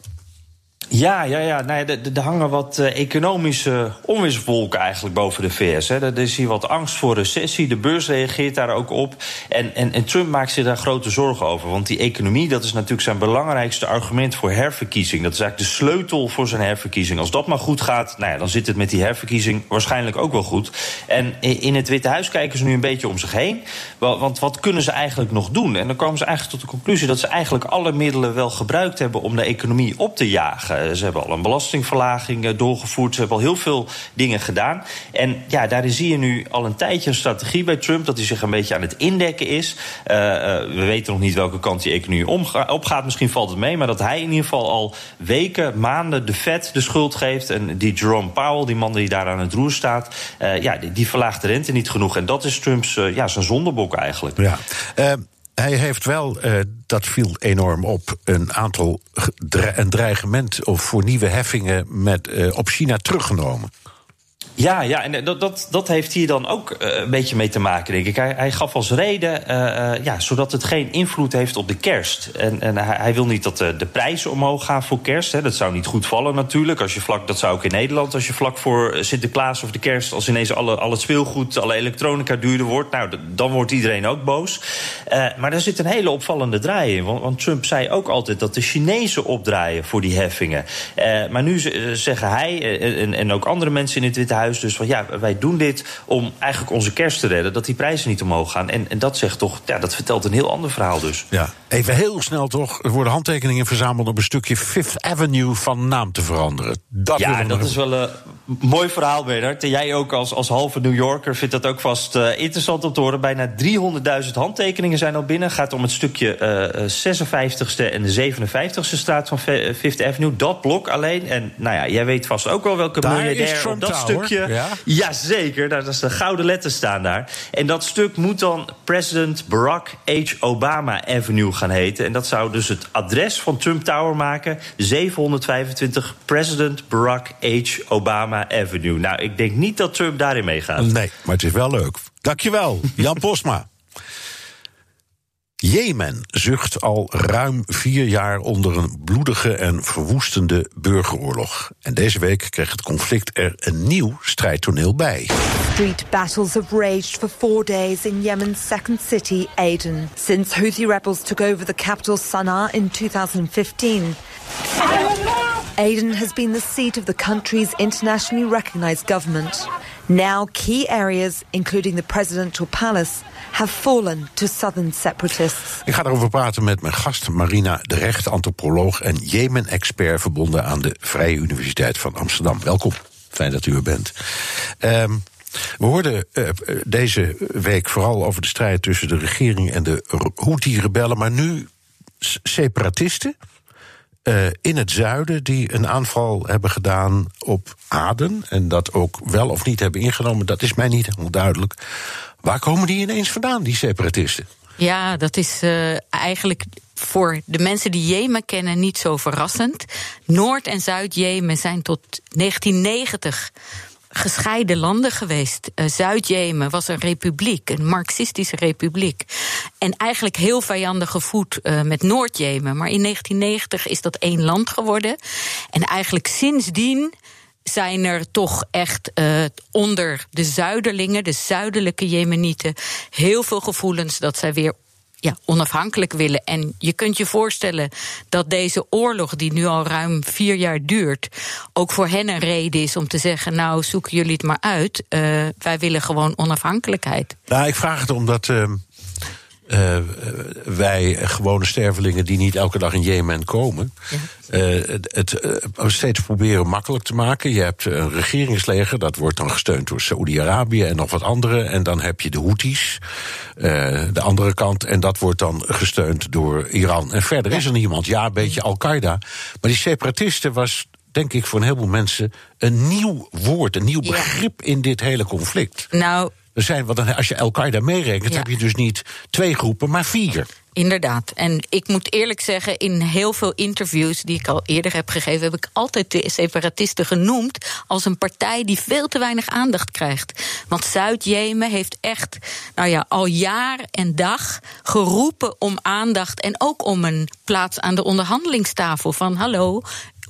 Ja, ja, ja. Nou, er, er hangen wat uh, economische onweerswolken eigenlijk boven de VS. Hè. Er is hier wat angst voor recessie. De beurs reageert daar ook op. En, en, en Trump maakt zich daar grote zorgen over. Want die economie, dat is natuurlijk zijn belangrijkste argument voor herverkiezing. Dat is eigenlijk de sleutel voor zijn herverkiezing. Als dat maar goed gaat, nou ja, dan zit het met die herverkiezing waarschijnlijk ook wel goed. En in het Witte Huis kijken ze nu een beetje om zich heen. Want wat kunnen ze eigenlijk nog doen? En dan komen ze eigenlijk tot de conclusie dat ze eigenlijk alle middelen wel gebruikt hebben om de economie op te jagen. Ze hebben al een belastingverlaging doorgevoerd. Ze hebben al heel veel dingen gedaan. En ja, daarin zie je nu al een tijdje een strategie bij Trump... dat hij zich een beetje aan het indekken is. we weten nog niet welke kant die economie opgaat. Misschien valt het mee, maar dat hij in ieder geval al weken, maanden de Fed de schuld geeft. En die Jerome Powell, die man die daar aan het roer staat, ja, die, die, verlaagt de rente niet genoeg. En dat is Trumps ja, zijn zondebok eigenlijk. Ja. Hij heeft wel, uh, dat viel enorm op, een aantal een dreigement of voor nieuwe heffingen met, uh, op China teruggenomen. Ja, ja en dat, dat, dat heeft hier dan ook uh, een beetje mee te maken, denk ik. Hij, gaf als reden, uh, ja, zodat het geen invloed heeft op de kerst. En, en hij, hij wil niet dat de, prijzen omhoog gaan voor kerst. Hè. Dat zou niet goed vallen natuurlijk. Als je vlak, dat zou ook in Nederland, als je vlak voor Sinterklaas of de kerst... als ineens alle, al het speelgoed, alle elektronica duurder wordt... nou, dan wordt iedereen ook boos. Maar daar zit een hele opvallende draai in. Want, want, Trump zei ook altijd dat de Chinezen opdraaien voor die heffingen. maar nu zeggen hij en, en ook andere mensen in het Witte Huis dus van ja, wij doen dit om eigenlijk onze kerst te redden, dat die prijzen niet omhoog gaan. En, en dat zegt toch, ja, dat vertelt een heel ander verhaal dus. Ja, even heel snel toch. Er worden handtekeningen verzameld om een stukje Fifth Avenue van naam te veranderen. Dat ja, dat is wel een mooi verhaal, Bernard. En jij ook als, als halve New Yorker vindt dat ook vast uh, interessant om te horen. Bijna 300.000 handtekeningen zijn al binnen. Gaat om het stukje uh, 56ste en de 57ste straat van Fifth Avenue. Dat blok alleen. En nou ja, jij weet vast ook wel welke Daar miljardair op dat stukje ja? Jazeker, dat is de gouden letters staan daar. En dat stuk moet dan President Barack H. Obama Avenue gaan heten. En dat zou dus het adres van Trump Tower maken. 725 President Barack H. Obama Avenue. Nou, ik denk niet dat Trump daarin meegaat. Nee, maar het is wel leuk. Dankjewel, Jan Posma. Jemen zucht al ruim vier jaar onder een bloedige en verwoestende burgeroorlog. En deze week kreeg het conflict er een nieuw strijdtoneel bij. Street battles have raged for four days in Yemen's second city, Aden, since Houthi rebels took over the capital Sana'a in 2015. Aden has been the seat of the country's internationally recognized government. Now, key areas, including the presidential palace, have fallen to southern separatists. Ik ga erover praten met mijn gast Marina de Recht, antropoloog en Jemen-expert verbonden aan de Vrije Universiteit van Amsterdam. Welkom, fijn dat u er bent. Um, we hoorden uh, deze week vooral over de strijd tussen de regering en de Houthi-rebellen, maar nu separatisten. Uh, in het zuiden die een aanval hebben gedaan op Aden. En dat ook wel of niet hebben ingenomen, dat is mij niet helemaal duidelijk. Waar komen die ineens vandaan, die separatisten? Ja, dat is uh, eigenlijk voor de mensen die Jemen kennen niet zo verrassend. Noord- en Zuid-Jemen zijn tot 1990 gescheiden landen geweest. Uh, Zuid-Jemen was een republiek, een marxistische republiek. En eigenlijk heel vijandig gevoed uh, met Noord-Jemen. Maar in 1990 is dat één land geworden. En eigenlijk sindsdien zijn er toch echt uh, onder de zuiderlingen, de zuidelijke Jemenieten, heel veel gevoelens dat zij weer ja, onafhankelijk willen. En je kunt je voorstellen dat deze oorlog, die nu al ruim vier jaar duurt, ook voor hen een reden is om te zeggen: Nou, zoeken jullie het maar uit. Uh, wij willen gewoon onafhankelijkheid. Nou, ik vraag het omdat. Uh... Uh, wij gewone stervelingen die niet elke dag in Jemen komen, ja. uh, het uh, steeds proberen makkelijk te maken. Je hebt een regeringsleger, dat wordt dan gesteund door Saoedi-Arabië en nog wat andere. En dan heb je de Houthis, de andere kant, en dat wordt dan gesteund door Iran. En verder ja. is er niemand. Ja, een beetje Al-Qaeda. Maar die separatisten was denk ik voor een heleboel mensen een nieuw woord, een nieuw begrip ja. in dit hele conflict. Nou, er zijn, want als je Al-Qaeda meerekent, ja. heb je dus niet twee groepen, maar vier. Inderdaad. En ik moet eerlijk zeggen, in heel veel interviews die ik al eerder heb gegeven, heb ik altijd de separatisten genoemd als een partij die veel te weinig aandacht krijgt. Want Zuid-Jemen heeft echt, nou ja, al jaar en dag geroepen om aandacht en ook om een plaats aan de onderhandelingstafel. Van hallo,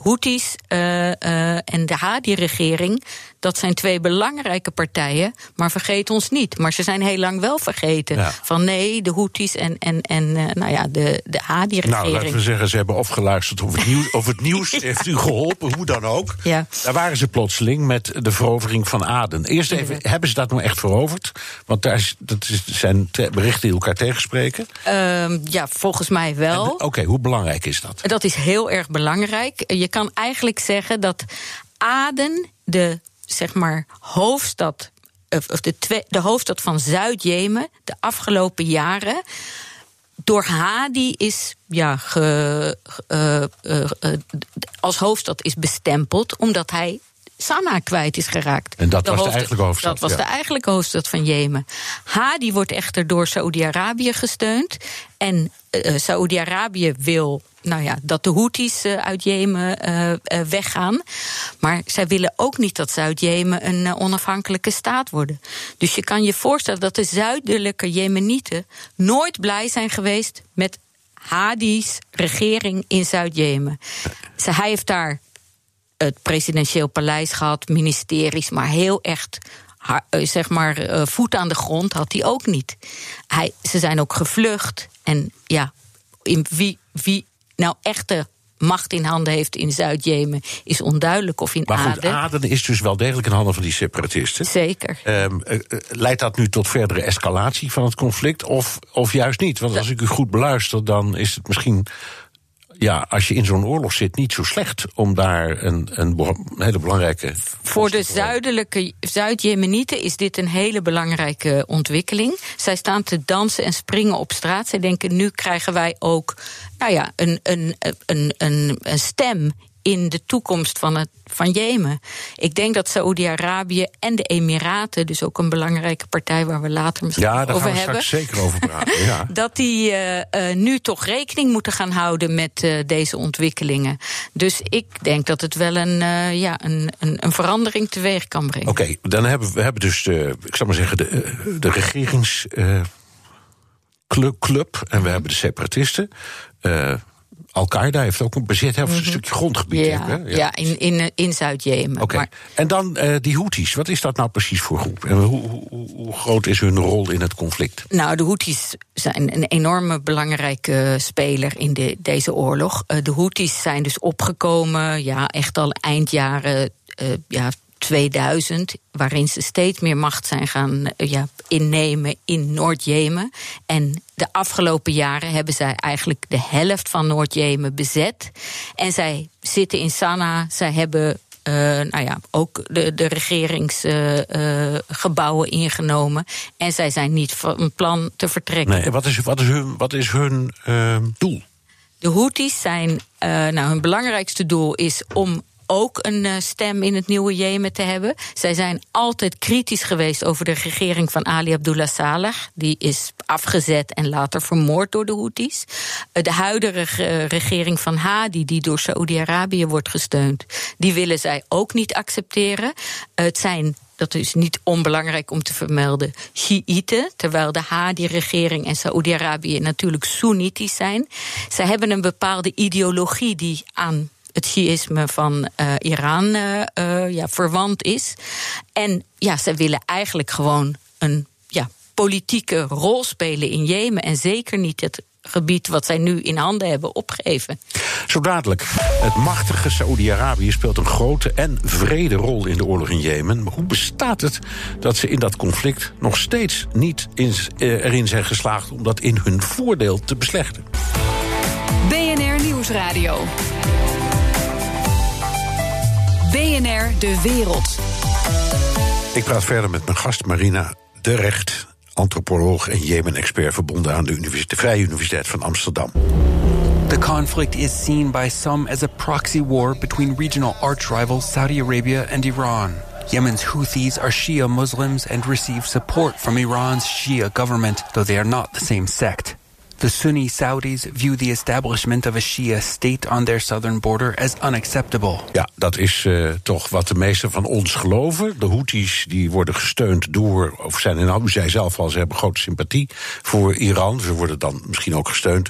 Houthis uh, uh, en de Hadi-regering, dat zijn twee belangrijke partijen, maar vergeet ons niet. Maar ze zijn heel lang wel vergeten. Ja. Van nee, de Houthis en, en, en uh, nou ja, de, de Hadi-regering. Nou, laten we zeggen, ze hebben opgeluisterd of het nieuws, of het nieuws heeft u geholpen, hoe dan ook. Ja. Daar waren ze plotseling met de verovering van Aden. Eerst even, hebben ze dat nou echt veroverd? Want daar is, dat is, zijn berichten die elkaar tegenspreken. Um, ja, volgens mij wel. Oké, okay, hoe belangrijk is dat? Dat is heel erg belangrijk. Je je kan eigenlijk zeggen dat Aden, de zeg maar hoofdstad, of de, twe- de hoofdstad van Zuid-Jemen, de afgelopen jaren door Hadi is ja, eh, eh, eh, als hoofdstad is bestempeld, omdat hij Sanaa kwijt is geraakt. En dat was de eigenlijke hoofdstad, Dat was ja. de eigenlijke hoofdstad van Jemen. Hadi wordt echter door Saoedi-Arabië gesteund. En eh, Saoedi-Arabië wil nou ja, dat de Houthis eh, uit Jemen weggaan. Maar zij willen ook niet dat Zuid-Jemen een onafhankelijke staat worden. Dus je kan je voorstellen dat de zuidelijke Jemenieten nooit blij zijn geweest met Hadi's regering in Zuid-Jemen. Hij heeft daar het presidentieel paleis gehad, ministeries, maar heel echt. eh, Zeg maar, eh, voet aan de grond had hij ook niet. Hij, ze zijn ook gevlucht. En ja, in wie, wie nou echte macht in handen heeft in Zuid-Jemen is onduidelijk. Of in Maar goed, Aden. Aden is dus wel degelijk in handen van die separatisten. Zeker. Ehm, eh, eh, leidt dat nu tot verdere escalatie van het conflict? Of, of juist niet? Want als ik u goed beluister, dan is het misschien. Ja, als je in zo'n oorlog zit, niet zo slecht om daar een, een hele belangrijke. Voor de zuidelijke Zuid-Jemenieten is dit een hele belangrijke ontwikkeling. Zij staan te dansen en springen op straat. Zij denken, nu krijgen wij ook nou ja, een, een, een, een, een stem in de toekomst van, het, van Jemen. Ik denk dat Saoedi-Arabië en de Emiraten, dus ook een belangrijke partij waar we later misschien Ja, daar over gaan we hebben. straks zeker over praten. Ja. Dat die eh, eh, nu toch rekening moeten gaan houden met eh, deze ontwikkelingen. Dus ik denk dat het wel een, ja, een, een, een verandering teweeg kan brengen. Oké, dan hebben we hebben dus de, ik zal maar zeggen, de, de regerings. club, club en we hebben de separatisten. Al-Qaeda heeft ook een bezit, heeft een stukje grondgebied. Mhm. Ja, hè? ja. in, in, in Zuid-Jemen. Oké, en dan eh, die Houthis. Wat is dat nou precies voor groep? En hoe, hoe, hoe- groot is hun rol in het conflict? Nou, de Houthis zijn een enorme belangrijke speler in de, deze oorlog. Eh, de Houthis zijn dus opgekomen, ja, echt al eind jaren eh, ja, 2000, waarin ze steeds meer macht zijn gaan eh, ja, innemen in Noord-Jemen. En de afgelopen jaren hebben zij eigenlijk de helft van Noord-Jemen bezet. En zij zitten in Sanaa, zij hebben eh, nou ja, ook de, de regeringsgebouwen ingenomen. En zij zijn niet van plan te vertrekken. Nee, wat is, wat is hun, wat is hun eh, doel? De Houthis zijn, eh, nou, hun belangrijkste doel is om ook een eh, stem in het nieuwe Jemen te hebben. Zij zijn altijd kritisch geweest over de regering van Ali Abdullah Saleh. Die is afgezet en later vermoord door de Houthis. Eh, de huidige eh, regering van Hadi, die door Saoedi-Arabië wordt gesteund, die willen zij ook niet accepteren. Het zijn dat is niet onbelangrijk om te vermelden, Shiiten, terwijl de Hadi-regering en Saoedi-Arabië natuurlijk Soenitisch zijn. Zij hebben een bepaalde ideologie die aan het Shiïsme van eh, Iran eh, eh, ja, verwant is. En ja, zij willen eigenlijk gewoon een ja, politieke rol spelen in Jemen en zeker niet het gebied wat zij nu in handen hebben opgegeven. Zo dadelijk. Het machtige Saoedi-Arabië speelt een grote en vrede rol in de oorlog in Jemen. Maar hoe bestaat het dat ze in dat conflict nog steeds niet in, erin zijn geslaagd om dat in hun voordeel te beslechten? BNR Nieuwsradio. BNR De Wereld. Ik praat verder met mijn gast Marina de Recht, antropoloog en Jemen-expert verbonden aan de, universiteit, de Vrije Universiteit van Amsterdam. The conflict is seen by some as a proxy war between regional arch rivals Saudi Arabia and Iran. Yemen's Houthis are Shia Muslims and receive support from Iran's Shia government, though they are not the same sect. The Sunni Saudis view the establishment of a Shia state on their southern border as unacceptable. Ja, dat is eh, toch wat de meesten van ons geloven. De Houthis die worden gesteund door, of zijn in u zei zelf al, ze hebben grote sympathie voor Iran. Ze worden dan misschien ook gesteund.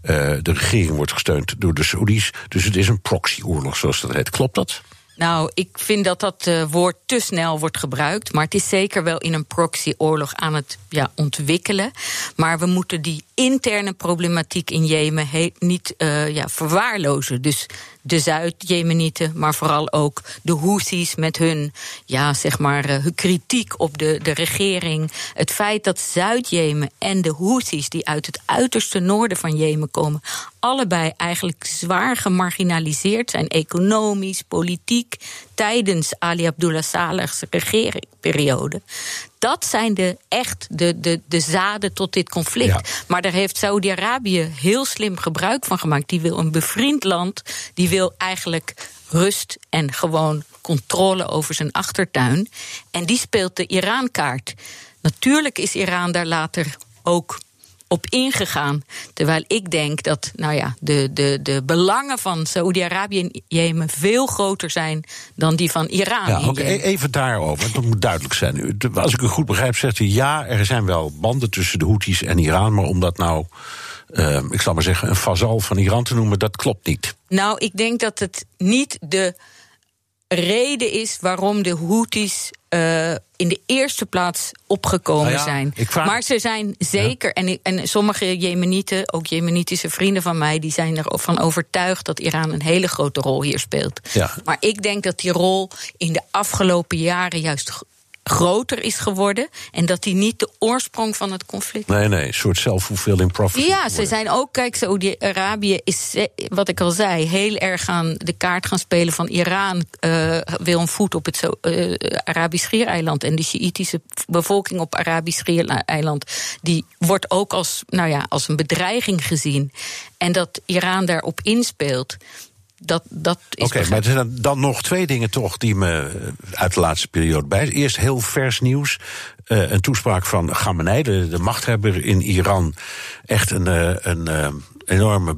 eh, de regering wordt gesteund door de Saudis. Dus het is een proxyoorlog, zoals dat heet. Klopt dat? Nou, ik vind dat dat eh, woord te snel wordt gebruikt. Maar het is zeker wel in een proxyoorlog aan het ja, ontwikkelen. Maar we moeten die interne problematiek in Jemen he- niet eh, ja, verwaarlozen. Dus de Zuid-Jemenieten, maar vooral ook de Houthis met hun, ja, zeg maar, eh, hun kritiek op de, de regering. Het feit dat Zuid-Jemen en de Houthis, die uit het uiterste noorden van Jemen komen, allebei eigenlijk zwaar gemarginaliseerd zijn, economisch, politiek, tijdens Ali Abdullah Saleh's regeringsperiode. Dat zijn de, echt de, de, de zaden tot dit conflict. Maar daar heeft Saudi-Arabië heel slim gebruik van gemaakt. Die wil een bevriend land, die wil eigenlijk rust en gewoon controle over zijn achtertuin. En die speelt de Iran-kaart. Natuurlijk is Iran daar later ook op ingegaan. Terwijl ik denk dat nou ja, de, de, de belangen van Saoedi-Arabië en Jemen veel groter zijn dan die van Iran. Ja, even daarover, want dat moet duidelijk zijn. Als ik u goed begrijp, zegt u ja, er zijn wel banden tussen de Houthis en Iran, maar om dat nou, eh, ik zal maar zeggen, een vazal van Iran te noemen, dat klopt niet. Nou, ik denk dat het niet de reden is waarom de Houthis eh, in de eerste plaats opgekomen Nou ja, zijn. vraag- Maar ze zijn zeker, en, en sommige Jemenieten, ook Jemenitische vrienden van mij, die zijn ervan overtuigd dat Iran een hele grote rol hier speelt. Ja. Maar ik denk dat die rol in de afgelopen jaren juist groter is geworden en dat die niet de oorsprong van het conflict Nee, nee, een soort self-fulfilling prophecy. ja, ze zijn ook, kijk, Saudi-Arabië is, eh, wat ik al zei, heel erg aan de kaart gaan spelen van Iran. eh, wil een voet op het eh, Arabisch Schiereiland. En de Sjiïtische bevolking op Arabisch Schiereiland, die wordt ook als, nou ja, als een bedreiging gezien. En dat Iran daarop inspeelt. Dat, dat is Oké, maar er zijn dan- nog twee dingen toch die me eh, uit de laatste periode bij. Eerst heel vers nieuws. eh, een toespraak van Khamenei, de, de machthebber in Iran. Echt een, eh, een enorme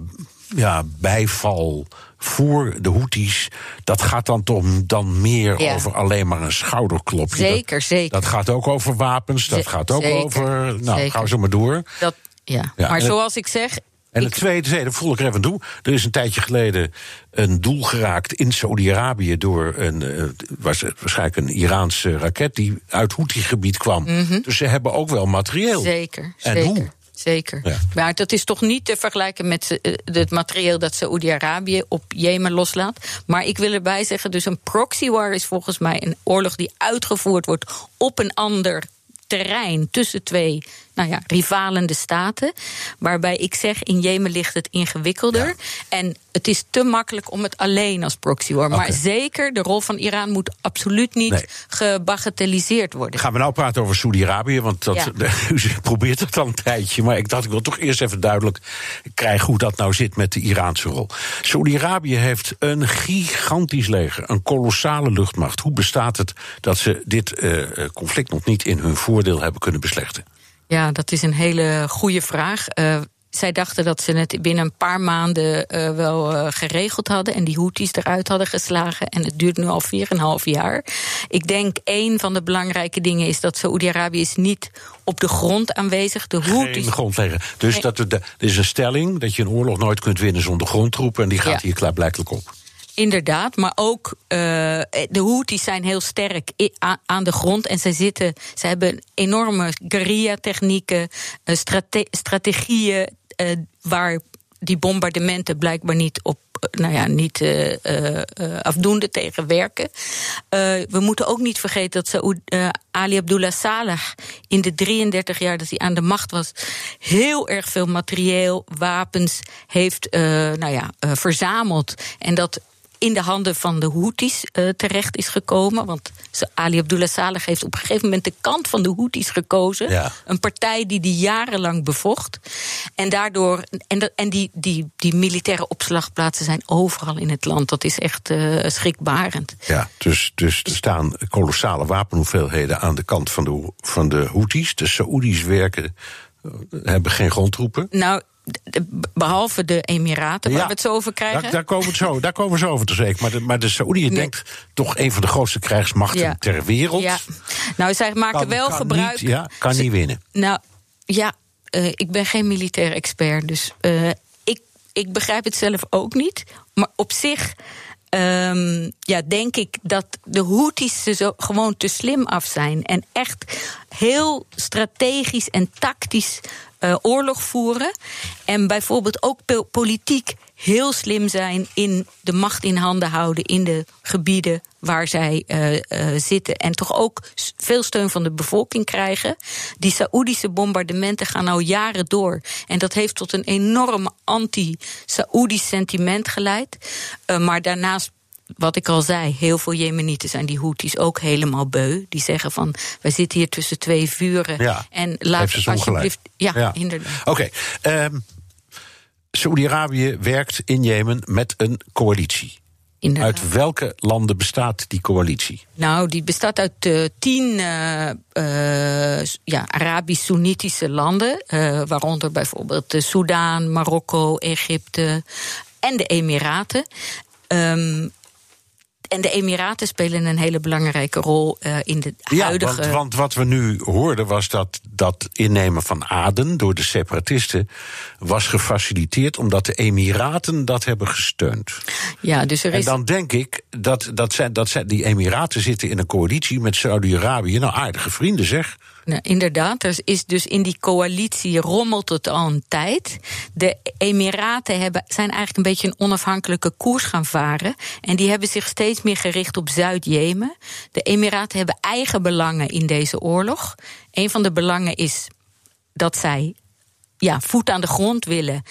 ja, bijval voor de Houthis. Dat gaat dan toch dan meer Ja. over alleen maar een schouderklopje. Zeker, dat, zeker. Dat gaat ook over wapens, dat gaat ook zeker, over... Nou, gaan we zo maar door. Dat, ja. Ja, maar zoals ik zeg, En het tweede, tweede voel ik er even toe. Er is een tijdje geleden een doel geraakt in Saudi-Arabië door een, eh, was waarschijnlijk een Iraanse raket die uit Houthi-gebied kwam. Mhm. Dus ze hebben ook wel materieel. Zeker, En zeker. hoe? Zeker. Ja. Maar dat is toch niet te vergelijken met eh, het materieel dat Saoedi-Arabië op Jemen loslaat. Maar ik wil erbij zeggen, dus een proxy war is volgens mij een oorlog die uitgevoerd wordt op een ander terrein tussen twee nou ja, rivalende staten. Waarbij ik zeg, in Jemen ligt het ingewikkelder. En het is te makkelijk om het alleen als proxy war. Maar zeker, de rol van Iran moet absoluut niet Nee. gebagatelliseerd worden. Gaan we nou praten over Saudi-Arabië? Want dat, u probeert het al een tijdje. Maar ik dacht, ik wil toch eerst even duidelijk krijgen hoe dat nou zit met de Iraanse rol. Saudi-Arabië heeft een gigantisch leger, een kolossale luchtmacht. Hoe bestaat het dat ze dit eh, eh, conflict nog niet in hun voordeel hebben kunnen beslechten? Ja, dat is een hele goede vraag. Eh, zij dachten dat ze het binnen een paar maanden eh, wel eh, geregeld hadden en die Houthis eruit hadden geslagen. En het duurt nu al 4,5 jaar. Ik denk een van de belangrijke dingen is dat Saoedi-Arabië is niet op de grond aanwezig. De Houthis. Geen grondlegger. Dus Nee. dat er, er is een stelling dat je een oorlog nooit kunt winnen zonder grondtroepen. En die gaat Ja. hier klaarblijkelijk op. Inderdaad, maar ook eh, de Houthis zijn heel sterk aan de grond. En zij zitten, ze hebben enorme guerrilla-technieken, eh, strate- strategieën eh, waar die bombardementen blijkbaar niet op. Nou ja, niet eh, afdoende tegen werken. We moeten ook niet vergeten dat Saoed, Ali Abdullah Saleh in de 33 jaar dat hij aan de macht was, heel erg veel materieel, wapens heeft nou ja, verzameld. En dat in de handen van de Houthis eh, terecht is gekomen. Want Ali Abdullah Saleh heeft op een gegeven moment de kant van de Houthis gekozen. Ja. Een partij die die jarenlang bevocht. En daardoor. En, en die, die, die militaire opslagplaatsen zijn overal in het land. Dat is echt eh, schrikbarend. Ja, dus, dus er staan kolossale wapenhoeveelheden aan de kant van de, van de Houthis. De Saoedi's werken, eh, hebben geen grondtroepen. Nou, behalve de Emiraten, waar Ja, we het zo over krijgen. Daar, daar, komen we zo, daar komen we zo over te spreken. Maar de, maar de Nee. denkt toch een van de grootste krijgsmachten Ja. ter wereld. Ja. Nou, zij maken Kan- wel kan gebruik. Niet, ja, kan niet winnen. Nou, ja, eh, ik ben geen militair expert, dus eh, ik, ik begrijp het zelf ook niet. Maar op zich ehm, ja, denk ik dat de Houthis er zo gewoon te slim af zijn. En echt heel strategisch en tactisch uh, oorlog voeren. En bijvoorbeeld ook politiek heel slim zijn in de macht in handen houden in de gebieden waar zij uh, uh, zitten. En toch ook veel steun van de bevolking krijgen. Die Saoedische bombardementen gaan al jaren door. En dat heeft tot een enorm anti-Saoedisch sentiment geleid. Maar daarnaast wat ik al zei, heel veel Jemenieten zijn die Houthis ook helemaal beu. Die zeggen van, wij zitten hier tussen twee vuren. Ja, en laat alsjeblieft... Ja, ja, inderdaad. Oké, okay. um, Saoedi-Arabië werkt in Jemen met een coalitie. Inderdaad. Uit welke landen bestaat die coalitie? Nou, die bestaat uit uh, tien uh, uh, ja, Arabisch-Soenitische landen. waaronder bijvoorbeeld Soudaan, Marokko, Egypte en de Emiraten. Um, en de Emiraten spelen een hele belangrijke rol uh, in de ja, huidige... Want, want wat we nu hoorden was dat dat innemen van Aden door de separatisten was gefaciliteerd omdat de Emiraten dat hebben gesteund. Ja, dus er is... En dan denk ik dat, dat, zijn, dat zijn, die Emiraten zitten in een coalitie met Saudi-Arabië. Nou, aardige vrienden zeg. Nou, inderdaad, er is dus in die coalitie rommelt het al een tijd. De Emiraten hebben, zijn eigenlijk een beetje een onafhankelijke koers gaan varen. En die hebben zich steeds meer gericht op Zuid-Jemen. De Emiraten hebben eigen belangen in deze oorlog. Een van de belangen is dat zij ja, voet aan de grond willen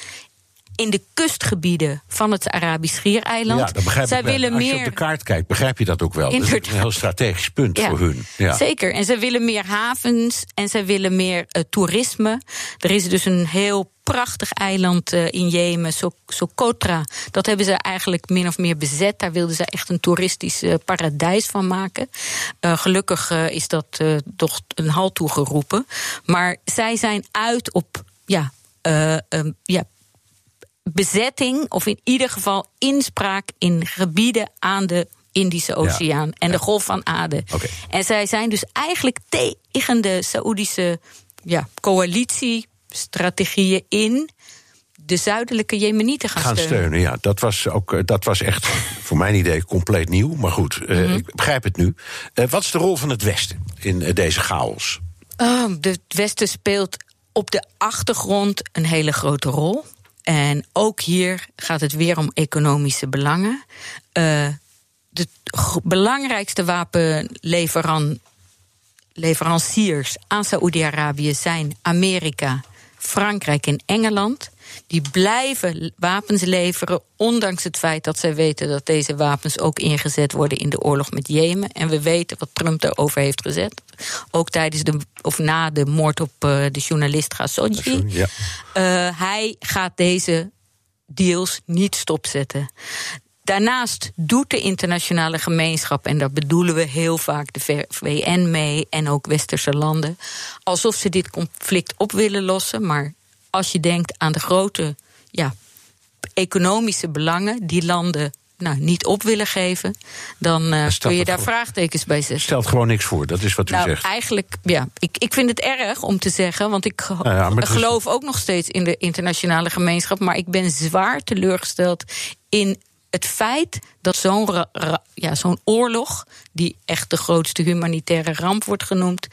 in de kustgebieden van het Arabisch Schiereiland. Ja, dat begrijp Zij ik wel. willen Als meer... je op de kaart kijkt, begrijp je dat ook wel. Dat is een heel strategisch punt Ja, voor hun. Ja. Zeker. En zij willen meer havens en zij willen meer uh, toerisme. Er is dus een heel prachtig eiland uh, in Jemen, Socotra. Dat hebben ze eigenlijk min of meer bezet. Daar wilden ze echt een toeristisch uh, paradijs van maken. Uh, gelukkig is dat toch een halt toegeroepen. Maar zij zijn uit op ja, um, ja, bezetting, of in ieder geval inspraak in gebieden aan de Indische Oceaan en de Golf van Aden. Okay. En zij zijn dus eigenlijk tegen de Saoedische ja, coalitiestrategieën in de zuidelijke Jemenieten gaan, gaan steunen. steunen. Ja, dat was, ook, dat was echt voor mijn idee compleet nieuw. Maar goed, mm -hmm. uh, ik begrijp het nu. Uh, wat is de rol van het Westen in uh, deze chaos? Oh, het Westen speelt op de achtergrond een hele grote rol. En ook hier gaat het weer om economische belangen. Uh, de belangrijkste wapenleveranciers aan Saoedi-Arabië zijn Amerika, Frankrijk en Engeland. Die blijven wapens leveren, ondanks het feit dat zij weten dat deze wapens ook ingezet worden in de oorlog met Jemen. En we weten wat Trump erover heeft gezet. Ook tijdens de, of na de moord op uh, de journalist Khashoggi. Ja. Uh, hij gaat deze deals niet stopzetten. Daarnaast doet de internationale gemeenschap, en daar bedoelen we heel vaak de VN mee en ook westerse landen, alsof ze dit conflict op willen lossen. Maar als je denkt aan de grote ja, economische belangen die landen nou, niet op willen geven, dan uh, kun je daar voor. vraagtekens bij zetten. Stelt gewoon niks voor, dat is wat u nou, zegt. Eigenlijk, ja, ik, ik vind het erg om te zeggen, want ik Nou ja, is- geloof ook nog steeds in de internationale gemeenschap, maar ik ben zwaar teleurgesteld in het feit dat zo'n ja, zo'n oorlog, die echt de grootste humanitaire ramp wordt genoemd,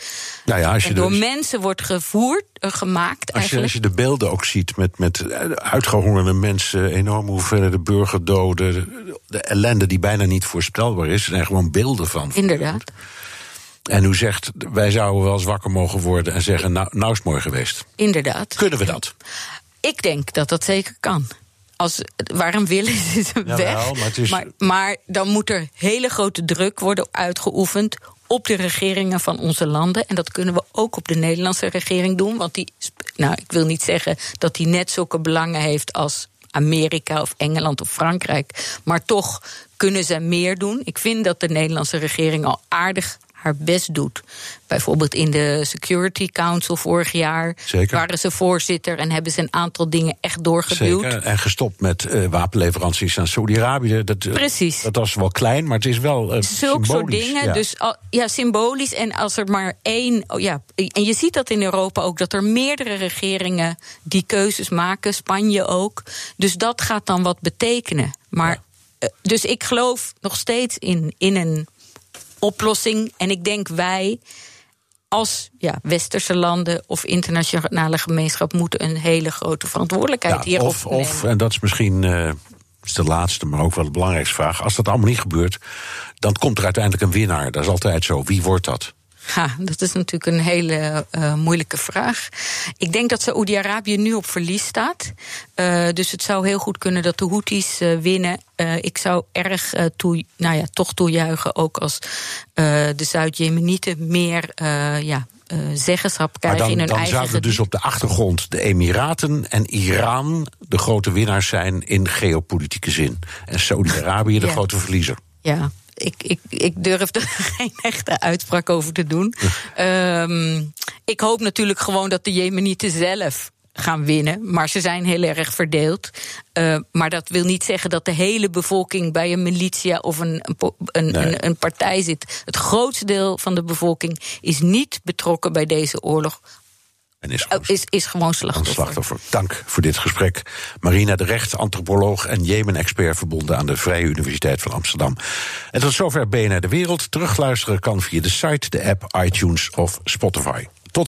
Nou ja, als je door dus- mensen wordt gevoerd, eh, gemaakt Als je, als je de beelden ook ziet met, met uitgehongerde mensen, enorme hoeveelheden burgerdoden, de, de ellende die bijna niet voorspelbaar is, er zijn gewoon beelden van. Inderdaad. En u zegt, wij zouden wel eens wakker mogen worden en zeggen, nou, nou is het mooi geweest. Inderdaad. Kunnen we dat? Ik denk dat dat zeker kan. Als, waarom willen ze het Jawel, weg? maar is- maar, maar dan moet er hele grote druk worden uitgeoefend op de regeringen van onze landen. En dat kunnen we ook op de Nederlandse regering doen. Want die, nou, ik wil niet zeggen dat die net zulke belangen heeft als Amerika of Engeland of Frankrijk. Maar toch kunnen ze meer doen. Ik vind dat de Nederlandse regering al aardig haar best doet. Bijvoorbeeld in de Security Council vorig jaar Zeker. waren ze voorzitter en hebben ze een aantal dingen echt doorgeduwd. Zeker. En gestopt met eh, wapenleveranties aan Saudi-Arabië. Dat, Precies. Dat was wel klein, maar het is wel. eh, Zulk soort dingen. ja. Dus al- ja, symbolisch. En als er maar één. Oh ja, en je ziet dat in Europa ook, dat er meerdere regeringen die keuzes maken. Spanje ook. Dus dat gaat dan wat betekenen. Maar. eh, Dus ik geloof nog steeds in, in een oplossing. En ik denk wij als ja, westerse landen of internationale gemeenschap moeten een hele grote verantwoordelijkheid Ja, hierop of, of, en dat is misschien eh, is de laatste, maar ook wel de belangrijkste vraag. Als dat allemaal niet gebeurt, dan komt er uiteindelijk een winnaar. Dat is altijd zo. Wie wordt dat? Ja, dat is natuurlijk een hele uh, moeilijke vraag. Ik denk dat Saoedi-Arabië nu op verlies staat. Uh, dus het zou heel goed kunnen dat de Houthis uh, winnen. ik zou erg toe, nou ja, toch toejuichen, ook als de Zuid-Jemenieten meer ja, zeggenschap krijgen dan, in hun dan eigen zouden dus op de achtergrond de Emiraten en Iran de grote winnaars zijn in geopolitieke zin. En Saudi-Arabië de Ja. grote verliezer. Ja, ik, ik, ik durf er geen echte uitspraak over te doen. Ehm, ik hoop natuurlijk gewoon dat de Jemenieten zelf gaan winnen. Maar ze zijn heel erg verdeeld. Uh, maar dat wil niet zeggen dat de hele bevolking bij een militia of een, een, po- een, Nee. een, een partij zit. Het grootste deel van de bevolking is niet betrokken bij deze oorlog. En is Uh, is, is gewoon slachtoffer. slachtoffer. Dank voor dit gesprek. Marina de Recht, antropoloog en Jemen-expert verbonden aan de Vrije Universiteit van Amsterdam. En tot zover BNR De Wereld. Terugluisteren kan via de site, de app, iTunes of Spotify.